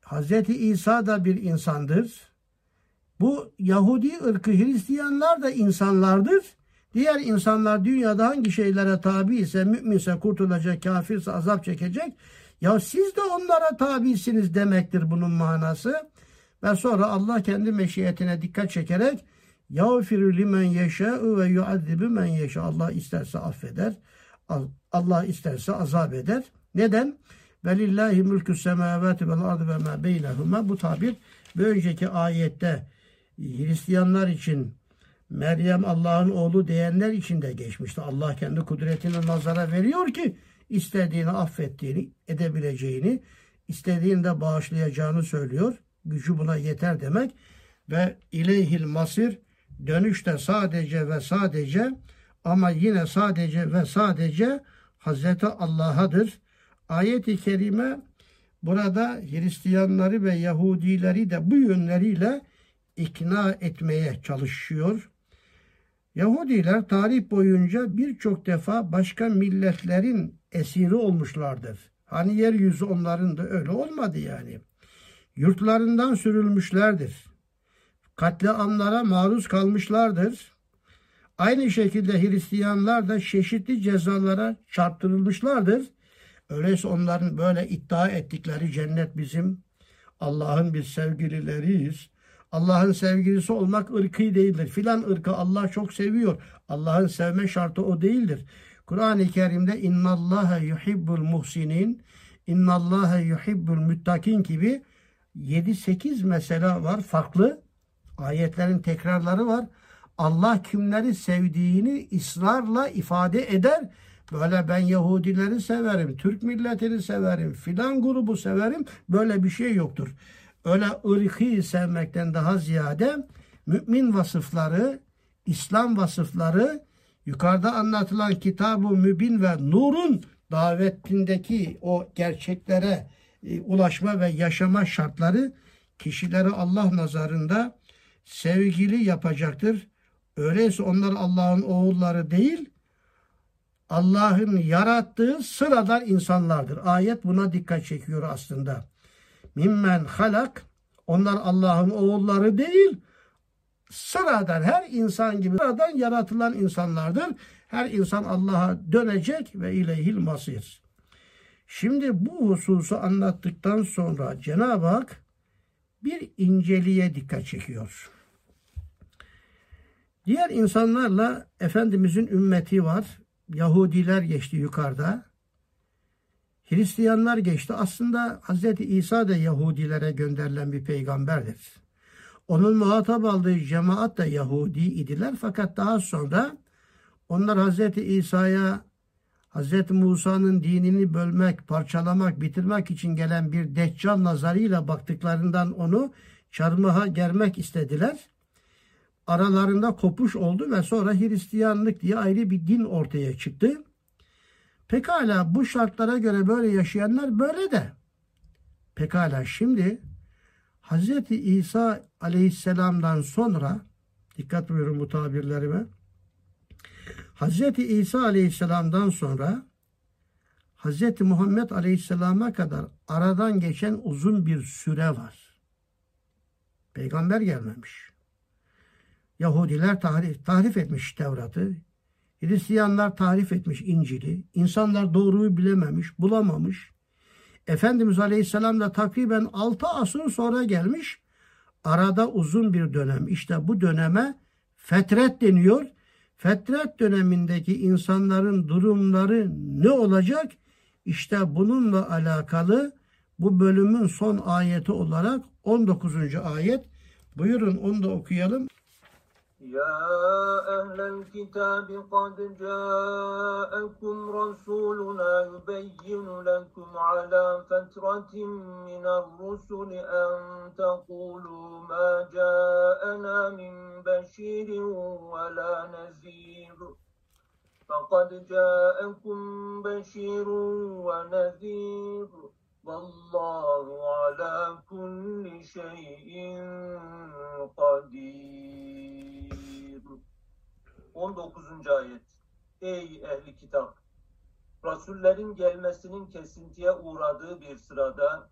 B: Hazreti İsa da bir insandır. Bu Yahudi ırkı Hristiyanlar da insanlardır. Diğer insanlar dünyada hangi şeylere tabi ise, müminse kurtulacak, kafirse azap çekecek. Ya siz de onlara tabisiniz demektir bunun manası. Ve sonra Allah kendi meşiyetine dikkat çekerek yağfiru limen yeşâ'u ve yuazzibü men yeşâ. Allah isterse affeder. Allah isterse azap eder. Neden? Velillahi mülkü semavati vel ardı ve ma beynehuma. Bu tabir bir önceki ayette Hristiyanlar için Meryem Allah'ın oğlu diyenler için de geçmişti. Allah kendi kudretini nazara veriyor ki istediğini affettiğini, edebileceğini, istediğini de bağışlayacağını söylüyor. Gücü buna yeter demek. Ve ileyhil masir dönüşte sadece ve sadece ama yine sadece ve sadece Hazreti Allah'adır. Ayet-i Kerime burada Hristiyanları ve Yahudileri de bu yönleriyle ikna etmeye çalışıyor. Yahudiler tarih boyunca birçok defa başka milletlerin esiri olmuşlardır. Hani yeryüzü onların da öyle olmadı yani. Yurtlarından sürülmüşlerdir. Katliamlara maruz kalmışlardır. Aynı şekilde Hristiyanlar da çeşitli cezalara çarptırılmışlardır. Öyleyse onların böyle iddia ettikleri cennet bizim, Allah'ın biz sevgilileriyiz, Allah'ın sevgilisi olmak ırkı değildir. Filan ırkı Allah çok seviyor. Allah'ın sevme şartı o değildir. Kur'an-ı Kerim'de innallaha yuhibbul muhsinin, innallaha yuhibbul müttakin gibi 7-8 mesele var farklı. Ayetlerin tekrarları var. Allah kimleri sevdiğini ısrarla ifade eder. Böyle ben Yahudileri severim, Türk milletini severim, filan grubu severim. Böyle bir şey yoktur öyle ırkı sevmekten daha ziyade mümin vasıfları, İslam vasıfları, yukarıda anlatılan kitab-ı mübin ve nurun davetindeki o gerçeklere e, ulaşma ve yaşama şartları kişileri Allah nazarında sevgili yapacaktır. Öyleyse onlar Allah'ın oğulları değil, Allah'ın yarattığı sıradan insanlardır. Ayet buna dikkat çekiyor aslında mimmen halak Onlar Allah'ın oğulları değil. Sıradan her insan gibi sıradan yaratılan insanlardır. Her insan Allah'a dönecek ve ileyhil masir. Şimdi bu hususu anlattıktan sonra Cenab-ı Hak bir inceliğe dikkat çekiyor. Diğer insanlarla Efendimizin ümmeti var. Yahudiler geçti yukarıda. Hristiyanlar geçti. Aslında Hz. İsa da Yahudilere gönderilen bir peygamberdir. Onun muhatap aldığı cemaat da Yahudi idiler. Fakat daha sonra onlar Hz. İsa'ya Hz. Musa'nın dinini bölmek, parçalamak, bitirmek için gelen bir deccal nazarıyla baktıklarından onu çarmıha germek istediler. Aralarında kopuş oldu ve sonra Hristiyanlık diye ayrı bir din ortaya çıktı. Pekala bu şartlara göre böyle yaşayanlar böyle de. Pekala şimdi Hz. İsa aleyhisselamdan sonra dikkat buyurun bu tabirlerime. Hz. İsa aleyhisselamdan sonra Hz. Muhammed aleyhisselama kadar aradan geçen uzun bir süre var. Peygamber gelmemiş. Yahudiler tahrif, tahrif etmiş Tevrat'ı. Hristiyanlar tahrif etmiş İncil'i. İnsanlar doğruyu bilememiş, bulamamış. Efendimiz Aleyhisselam da takriben 6 asır sonra gelmiş. Arada uzun bir dönem. İşte bu döneme fetret deniyor. Fetret dönemindeki insanların durumları ne olacak? İşte bununla alakalı bu bölümün son ayeti olarak 19. ayet. Buyurun onu da okuyalım.
A: يا أهل الكتاب قد جاءكم رسولنا يبين لكم على فترة من الرسل أن تقولوا فقد جاءكم بشير ونذير والله على كل شيء قدير 19. ayet Ey ehli kitap! Rasullerin gelmesinin kesintiye uğradığı bir sırada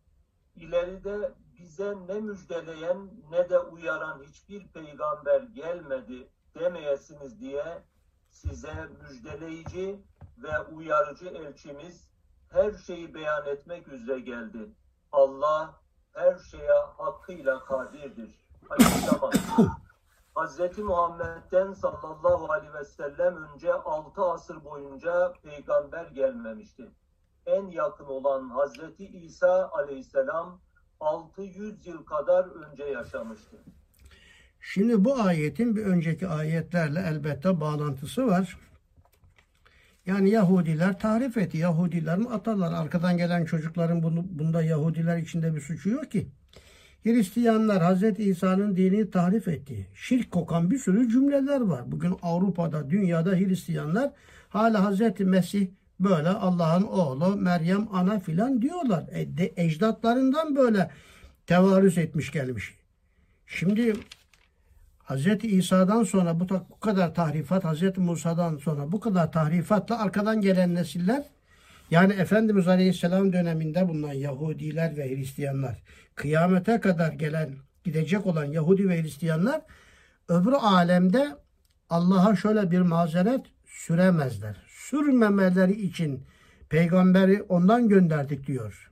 A: ileride bize ne müjdeleyen ne de uyaran hiçbir peygamber gelmedi demeyesiniz diye size müjdeleyici ve uyarıcı elçimiz her şeyi beyan etmek üzere geldi. Allah her şeye hakkıyla kadirdir. Açıklama. Hazreti Muhammed'den sallallahu aleyhi ve sellem önce 6 asır boyunca peygamber gelmemişti. En yakın olan Hazreti İsa aleyhisselam 600 yıl kadar önce yaşamıştı.
B: Şimdi bu ayetin bir önceki ayetlerle elbette bağlantısı var. Yani Yahudiler tarif etti. Yahudilerin ataları. Arkadan gelen çocukların bunu, bunda Yahudiler içinde bir suçu yok ki. Hristiyanlar Hz. İsa'nın dinini tahrif etti. Şirk kokan bir sürü cümleler var. Bugün Avrupa'da, dünyada Hristiyanlar hala Hz. Mesih böyle Allah'ın oğlu, Meryem ana filan diyorlar. E, de, ecdatlarından böyle tevarüz etmiş gelmiş. Şimdi Hz. İsa'dan sonra bu, bu kadar tahrifat, Hz. Musa'dan sonra bu kadar tahrifatla arkadan gelen nesiller yani Efendimiz Aleyhisselam döneminde bulunan Yahudiler ve Hristiyanlar kıyamete kadar gelen gidecek olan Yahudi ve Hristiyanlar öbür alemde Allah'a şöyle bir mazeret süremezler. Sürmemeleri için peygamberi ondan gönderdik diyor.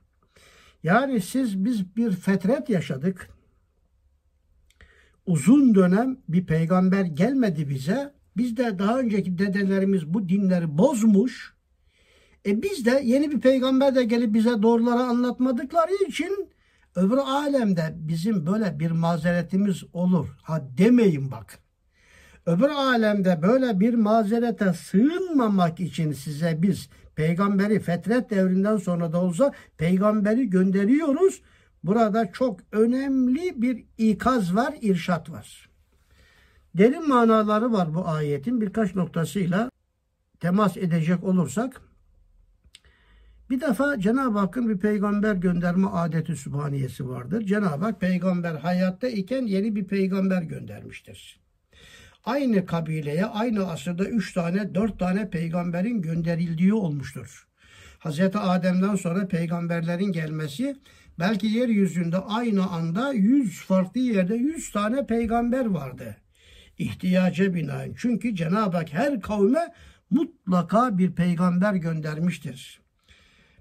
B: Yani siz biz bir fetret yaşadık. Uzun dönem bir peygamber gelmedi bize. Biz de daha önceki dedelerimiz bu dinleri bozmuş. E biz de yeni bir peygamber de gelip bize doğruları anlatmadıkları için öbür alemde bizim böyle bir mazeretimiz olur. Ha demeyin bak. Öbür alemde böyle bir mazerete sığınmamak için size biz peygamberi fetret devrinden sonra da olsa peygamberi gönderiyoruz. Burada çok önemli bir ikaz var, irşat var. Derin manaları var bu ayetin birkaç noktasıyla temas edecek olursak bir defa Cenab-ı Hakk'ın bir peygamber gönderme adeti sübhaniyesi vardır. Cenab-ı Hak peygamber hayatta iken yeni bir peygamber göndermiştir. Aynı kabileye aynı asırda üç tane dört tane peygamberin gönderildiği olmuştur. Hz. Adem'den sonra peygamberlerin gelmesi belki yeryüzünde aynı anda 100 farklı yerde 100 tane peygamber vardı. İhtiyaca binaen. Çünkü Cenab-ı Hak her kavme mutlaka bir peygamber göndermiştir.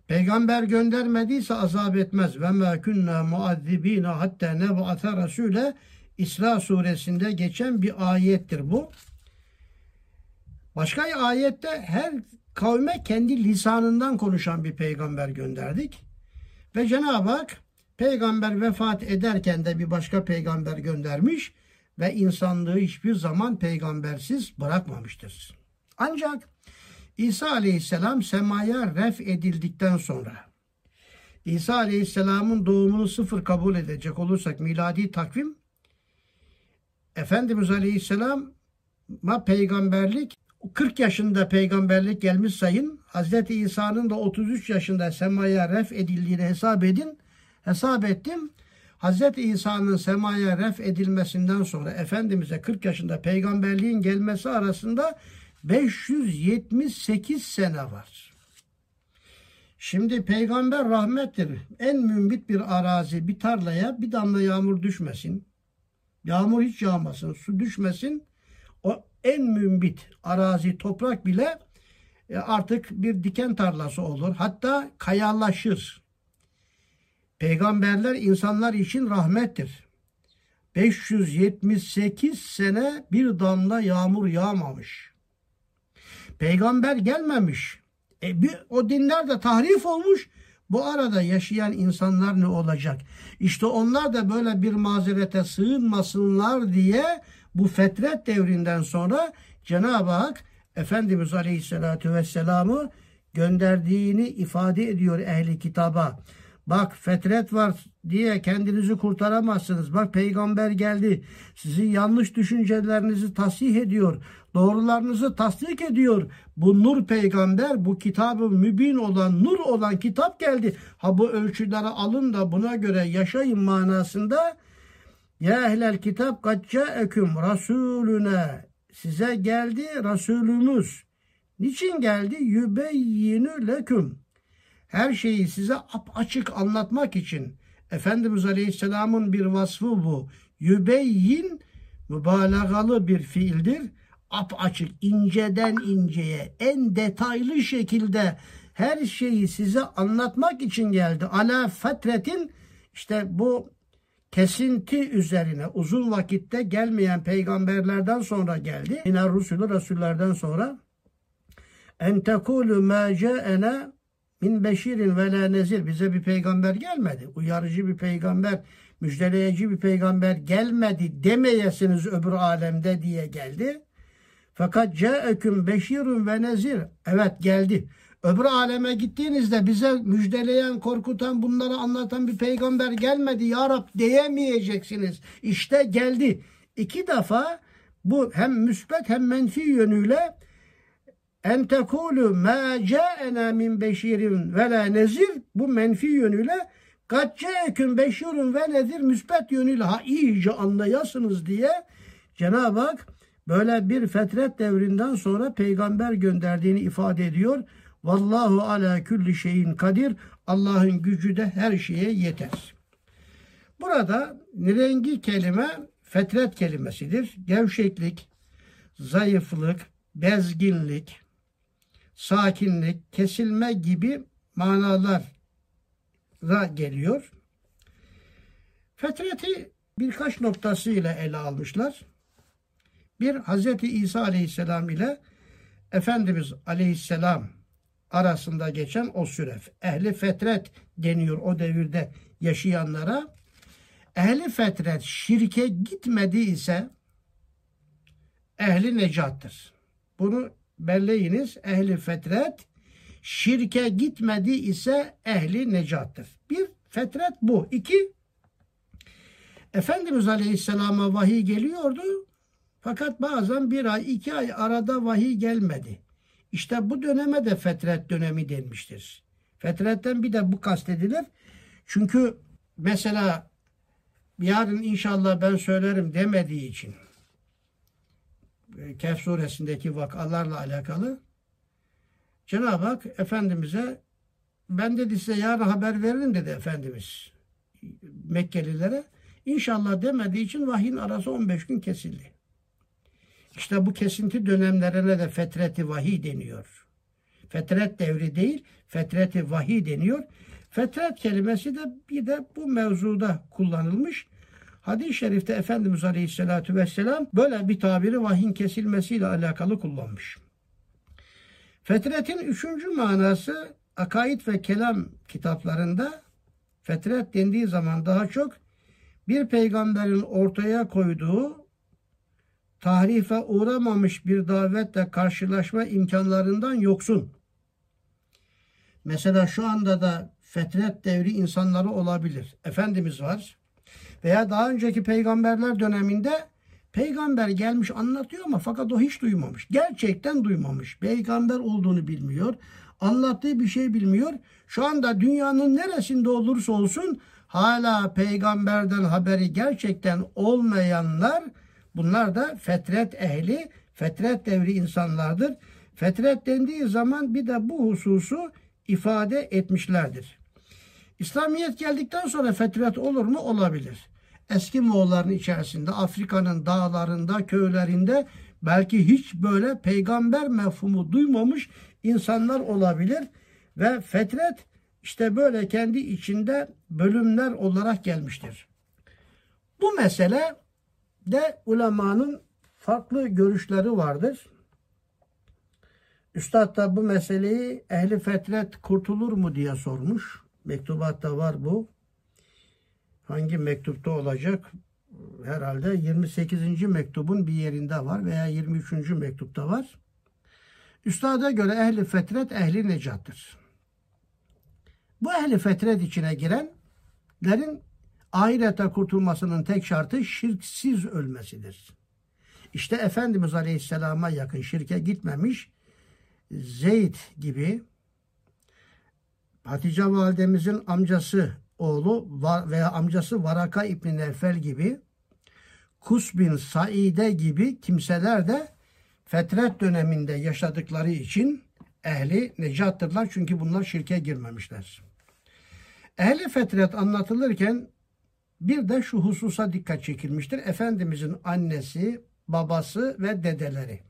B: Peygamber göndermediyse azap etmez. Ve ma kunna muazzibina hatta neb'ate rasule İsra suresinde geçen bir ayettir bu. Başka ayette her kavme kendi lisanından konuşan bir peygamber gönderdik. Ve Cenab-ı Hak peygamber vefat ederken de bir başka peygamber göndermiş ve insanlığı hiçbir zaman peygambersiz bırakmamıştır. Ancak İsa Aleyhisselam semaya ref edildikten sonra İsa Aleyhisselam'ın doğumunu sıfır kabul edecek olursak miladi takvim Efendimiz Aleyhisselam'a peygamberlik 40 yaşında peygamberlik gelmiş sayın. Hazreti İsa'nın da 33 yaşında semaya ref edildiğini hesap edin. Hesap ettim. Hazreti İsa'nın semaya ref edilmesinden sonra Efendimiz'e 40 yaşında peygamberliğin gelmesi arasında 578 sene var. Şimdi peygamber rahmettir. En mümbit bir arazi, bir tarlaya bir damla yağmur düşmesin. Yağmur hiç yağmasın, su düşmesin. O en mümbit arazi, toprak bile e, artık bir diken tarlası olur. Hatta kayalaşır. Peygamberler insanlar için rahmettir. 578 sene bir damla yağmur yağmamış. Peygamber gelmemiş. E, bir, o dinler de tahrif olmuş. Bu arada yaşayan insanlar ne olacak? İşte onlar da böyle bir mazerete sığınmasınlar diye bu fetret devrinden sonra Cenab-ı Hak Efendimiz Aleyhisselatü Vesselam'ı gönderdiğini ifade ediyor ehli kitaba. Bak fetret var diye kendinizi kurtaramazsınız. Bak peygamber geldi. Sizin yanlış düşüncelerinizi tasih ediyor. Doğrularınızı tasdik ediyor. Bu nur peygamber, bu kitabı mübin olan, nur olan kitap geldi. Ha bu ölçüleri alın da buna göre yaşayın manasında. Ya ehlel kitap kad caekum rasulüne. Size geldi Resulümüz. Niçin geldi? Yübeyyinü leküm her şeyi size açık anlatmak için Efendimiz Aleyhisselam'ın bir vasfı bu. Yübeyyin mübalağalı bir fiildir. Ap açık, inceden inceye, en detaylı şekilde her şeyi size anlatmak için geldi. Ala fetretin işte bu kesinti üzerine uzun vakitte gelmeyen peygamberlerden sonra geldi. Yine Resulü Resullerden sonra en tekulu ma ca'ena min beşirin ve la nezir bize bir peygamber gelmedi. Uyarıcı bir peygamber, müjdeleyici bir peygamber gelmedi demeyesiniz öbür alemde diye geldi. Fakat caeküm beşirun ve nezir. Evet geldi. Öbür aleme gittiğinizde bize müjdeleyen, korkutan, bunları anlatan bir peygamber gelmedi ya Rab diyemeyeceksiniz. İşte geldi. İki defa bu hem müsbet hem menfi yönüyle en tekulu ma ca'ena min beşirin ve la nezir bu menfi yönüyle kad ca'eküm beşirun ve nezir müsbet yönüyle ha iyice anlayasınız diye Cenab-ı Hak böyle bir fetret devrinden sonra peygamber gönderdiğini ifade ediyor. Vallahu ala külli şeyin kadir. Allah'ın gücü de her şeye yeter. Burada rengi kelime fetret kelimesidir. Gevşeklik, zayıflık, bezginlik, sakinlik, kesilme gibi manalar geliyor. Fetreti birkaç noktasıyla ele almışlar. Bir Hazreti İsa Aleyhisselam ile Efendimiz Aleyhisselam arasında geçen o süre. Ehli fetret deniyor o devirde yaşayanlara. Ehli fetret şirke gitmedi ise ehli necattır. Bunu belleyiniz ehli fetret şirke gitmedi ise ehli necattır. Bir fetret bu. İki Efendimiz Aleyhisselam'a vahiy geliyordu. Fakat bazen bir ay, iki ay arada vahiy gelmedi. İşte bu döneme de fetret dönemi denmiştir. Fetretten bir de bu kastedilir. Çünkü mesela yarın inşallah ben söylerim demediği için e, Kehf suresindeki vakalarla alakalı Cenab-ı Hak Efendimiz'e ben dedi size yarın haber veririm dedi Efendimiz. Mekkelilere. İnşallah demediği için vahyin arası 15 gün kesildi. İşte bu kesinti dönemlerine de fetreti vahiy deniyor. Fetret devri değil, fetreti vahiy deniyor. Fetret kelimesi de bir de bu mevzuda kullanılmış. Hadis-i şerifte Efendimiz Aleyhisselatü Vesselam böyle bir tabiri vahyin kesilmesiyle alakalı kullanmış. Fetretin üçüncü manası akaid ve kelam kitaplarında fetret dendiği zaman daha çok bir peygamberin ortaya koyduğu tahrife uğramamış bir davetle karşılaşma imkanlarından yoksun. Mesela şu anda da fetret devri insanları olabilir. Efendimiz var. Veya daha önceki peygamberler döneminde peygamber gelmiş anlatıyor ama fakat o hiç duymamış. Gerçekten duymamış. Peygamber olduğunu bilmiyor. Anlattığı bir şey bilmiyor. Şu anda dünyanın neresinde olursa olsun hala peygamberden haberi gerçekten olmayanlar bunlar da fetret ehli, fetret devri insanlardır. Fetret dendiği zaman bir de bu hususu ifade etmişlerdir. İslamiyet geldikten sonra fetret olur mu? Olabilir. Eski Moğolların içerisinde, Afrika'nın dağlarında, köylerinde belki hiç böyle peygamber mefhumu duymamış insanlar olabilir. Ve fetret işte böyle kendi içinde bölümler olarak gelmiştir. Bu mesele de ulemanın farklı görüşleri vardır. Üstad da bu meseleyi ehli fetret kurtulur mu diye sormuş. Mektubatta var bu. Hangi mektupta olacak? Herhalde 28. mektubun bir yerinde var veya 23. mektupta var. Üstada göre ehli fetret ehli necattır. Bu ehli fetret içine girenlerin ahirete kurtulmasının tek şartı şirksiz ölmesidir. İşte Efendimiz Aleyhisselam'a yakın şirke gitmemiş Zeyd gibi Hatice validemizin amcası oğlu veya amcası Varaka İbni Nefel gibi Kus bin Saide gibi kimseler de fetret döneminde yaşadıkları için ehli necattırlar. Çünkü bunlar şirke girmemişler. Ehli fetret anlatılırken bir de şu hususa dikkat çekilmiştir. Efendimizin annesi, babası ve dedeleri.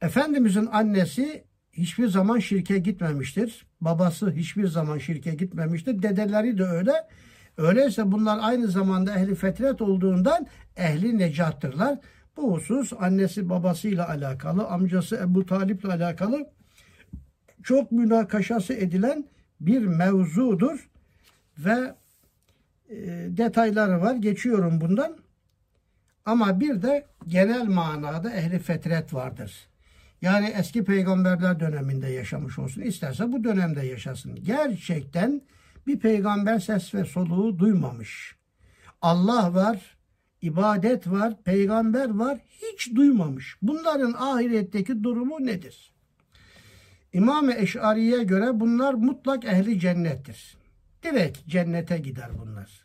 B: Efendimizin annesi hiçbir zaman şirke gitmemiştir. Babası hiçbir zaman şirke gitmemiştir. Dedeleri de öyle. Öyleyse bunlar aynı zamanda ehli fetret olduğundan ehli necattırlar. Bu husus annesi babasıyla alakalı, amcası Ebu Talip'le alakalı çok münakaşası edilen bir mevzudur ve detayları var. Geçiyorum bundan. Ama bir de genel manada ehli fetret vardır. Yani eski peygamberler döneminde yaşamış olsun. isterse bu dönemde yaşasın. Gerçekten bir peygamber ses ve soluğu duymamış. Allah var, ibadet var, peygamber var, hiç duymamış. Bunların ahiretteki durumu nedir? İmam-ı Eş'ariye göre bunlar mutlak ehli cennettir. Direkt cennete gider bunlar.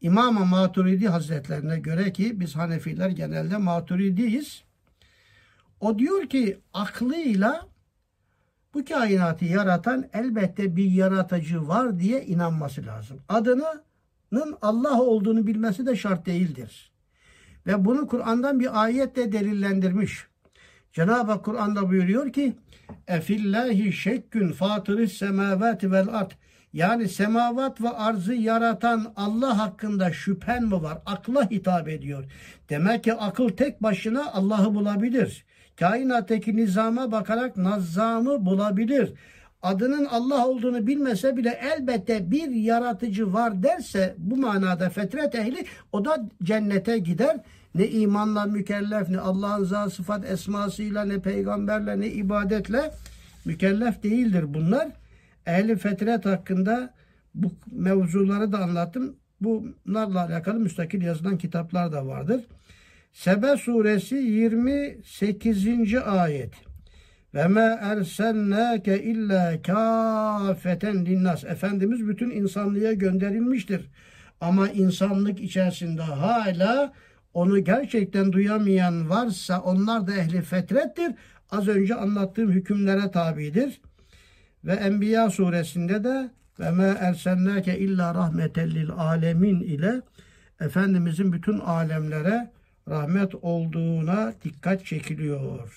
B: İmam-ı Maturidi Hazretlerine göre ki biz Hanefiler genelde Maturidiyiz. O diyor ki aklıyla bu kainatı yaratan elbette bir yaratıcı var diye inanması lazım. Adının Allah olduğunu bilmesi de şart değildir. Ve bunu Kur'an'dan bir ayetle delillendirmiş. Cenab-ı Kur'an'da buyuruyor ki Efillahi şekkün fatırı semavati vel ard yani semavat ve arzı yaratan Allah hakkında şüphen mi var? Akla hitap ediyor. Demek ki akıl tek başına Allah'ı bulabilir kainattaki nizama bakarak nazzamı bulabilir. Adının Allah olduğunu bilmese bile elbette bir yaratıcı var derse bu manada fetret ehli o da cennete gider. Ne imanla mükellef ne Allah'ın zat sıfat esmasıyla ne peygamberle ne ibadetle mükellef değildir bunlar. Ehli fetret hakkında bu mevzuları da anlattım. Bunlarla alakalı müstakil yazılan kitaplar da vardır. Sebe suresi 28. ayet. Ve ma ersennake illa kafeten linnas. Efendimiz bütün insanlığa gönderilmiştir. Ama insanlık içerisinde hala onu gerçekten duyamayan varsa onlar da ehli fetrettir. Az önce anlattığım hükümlere tabidir. Ve Enbiya suresinde de ve ma ersennake illa rahmeten lil alemin ile Efendimizin bütün alemlere rahmet olduğuna dikkat çekiliyor.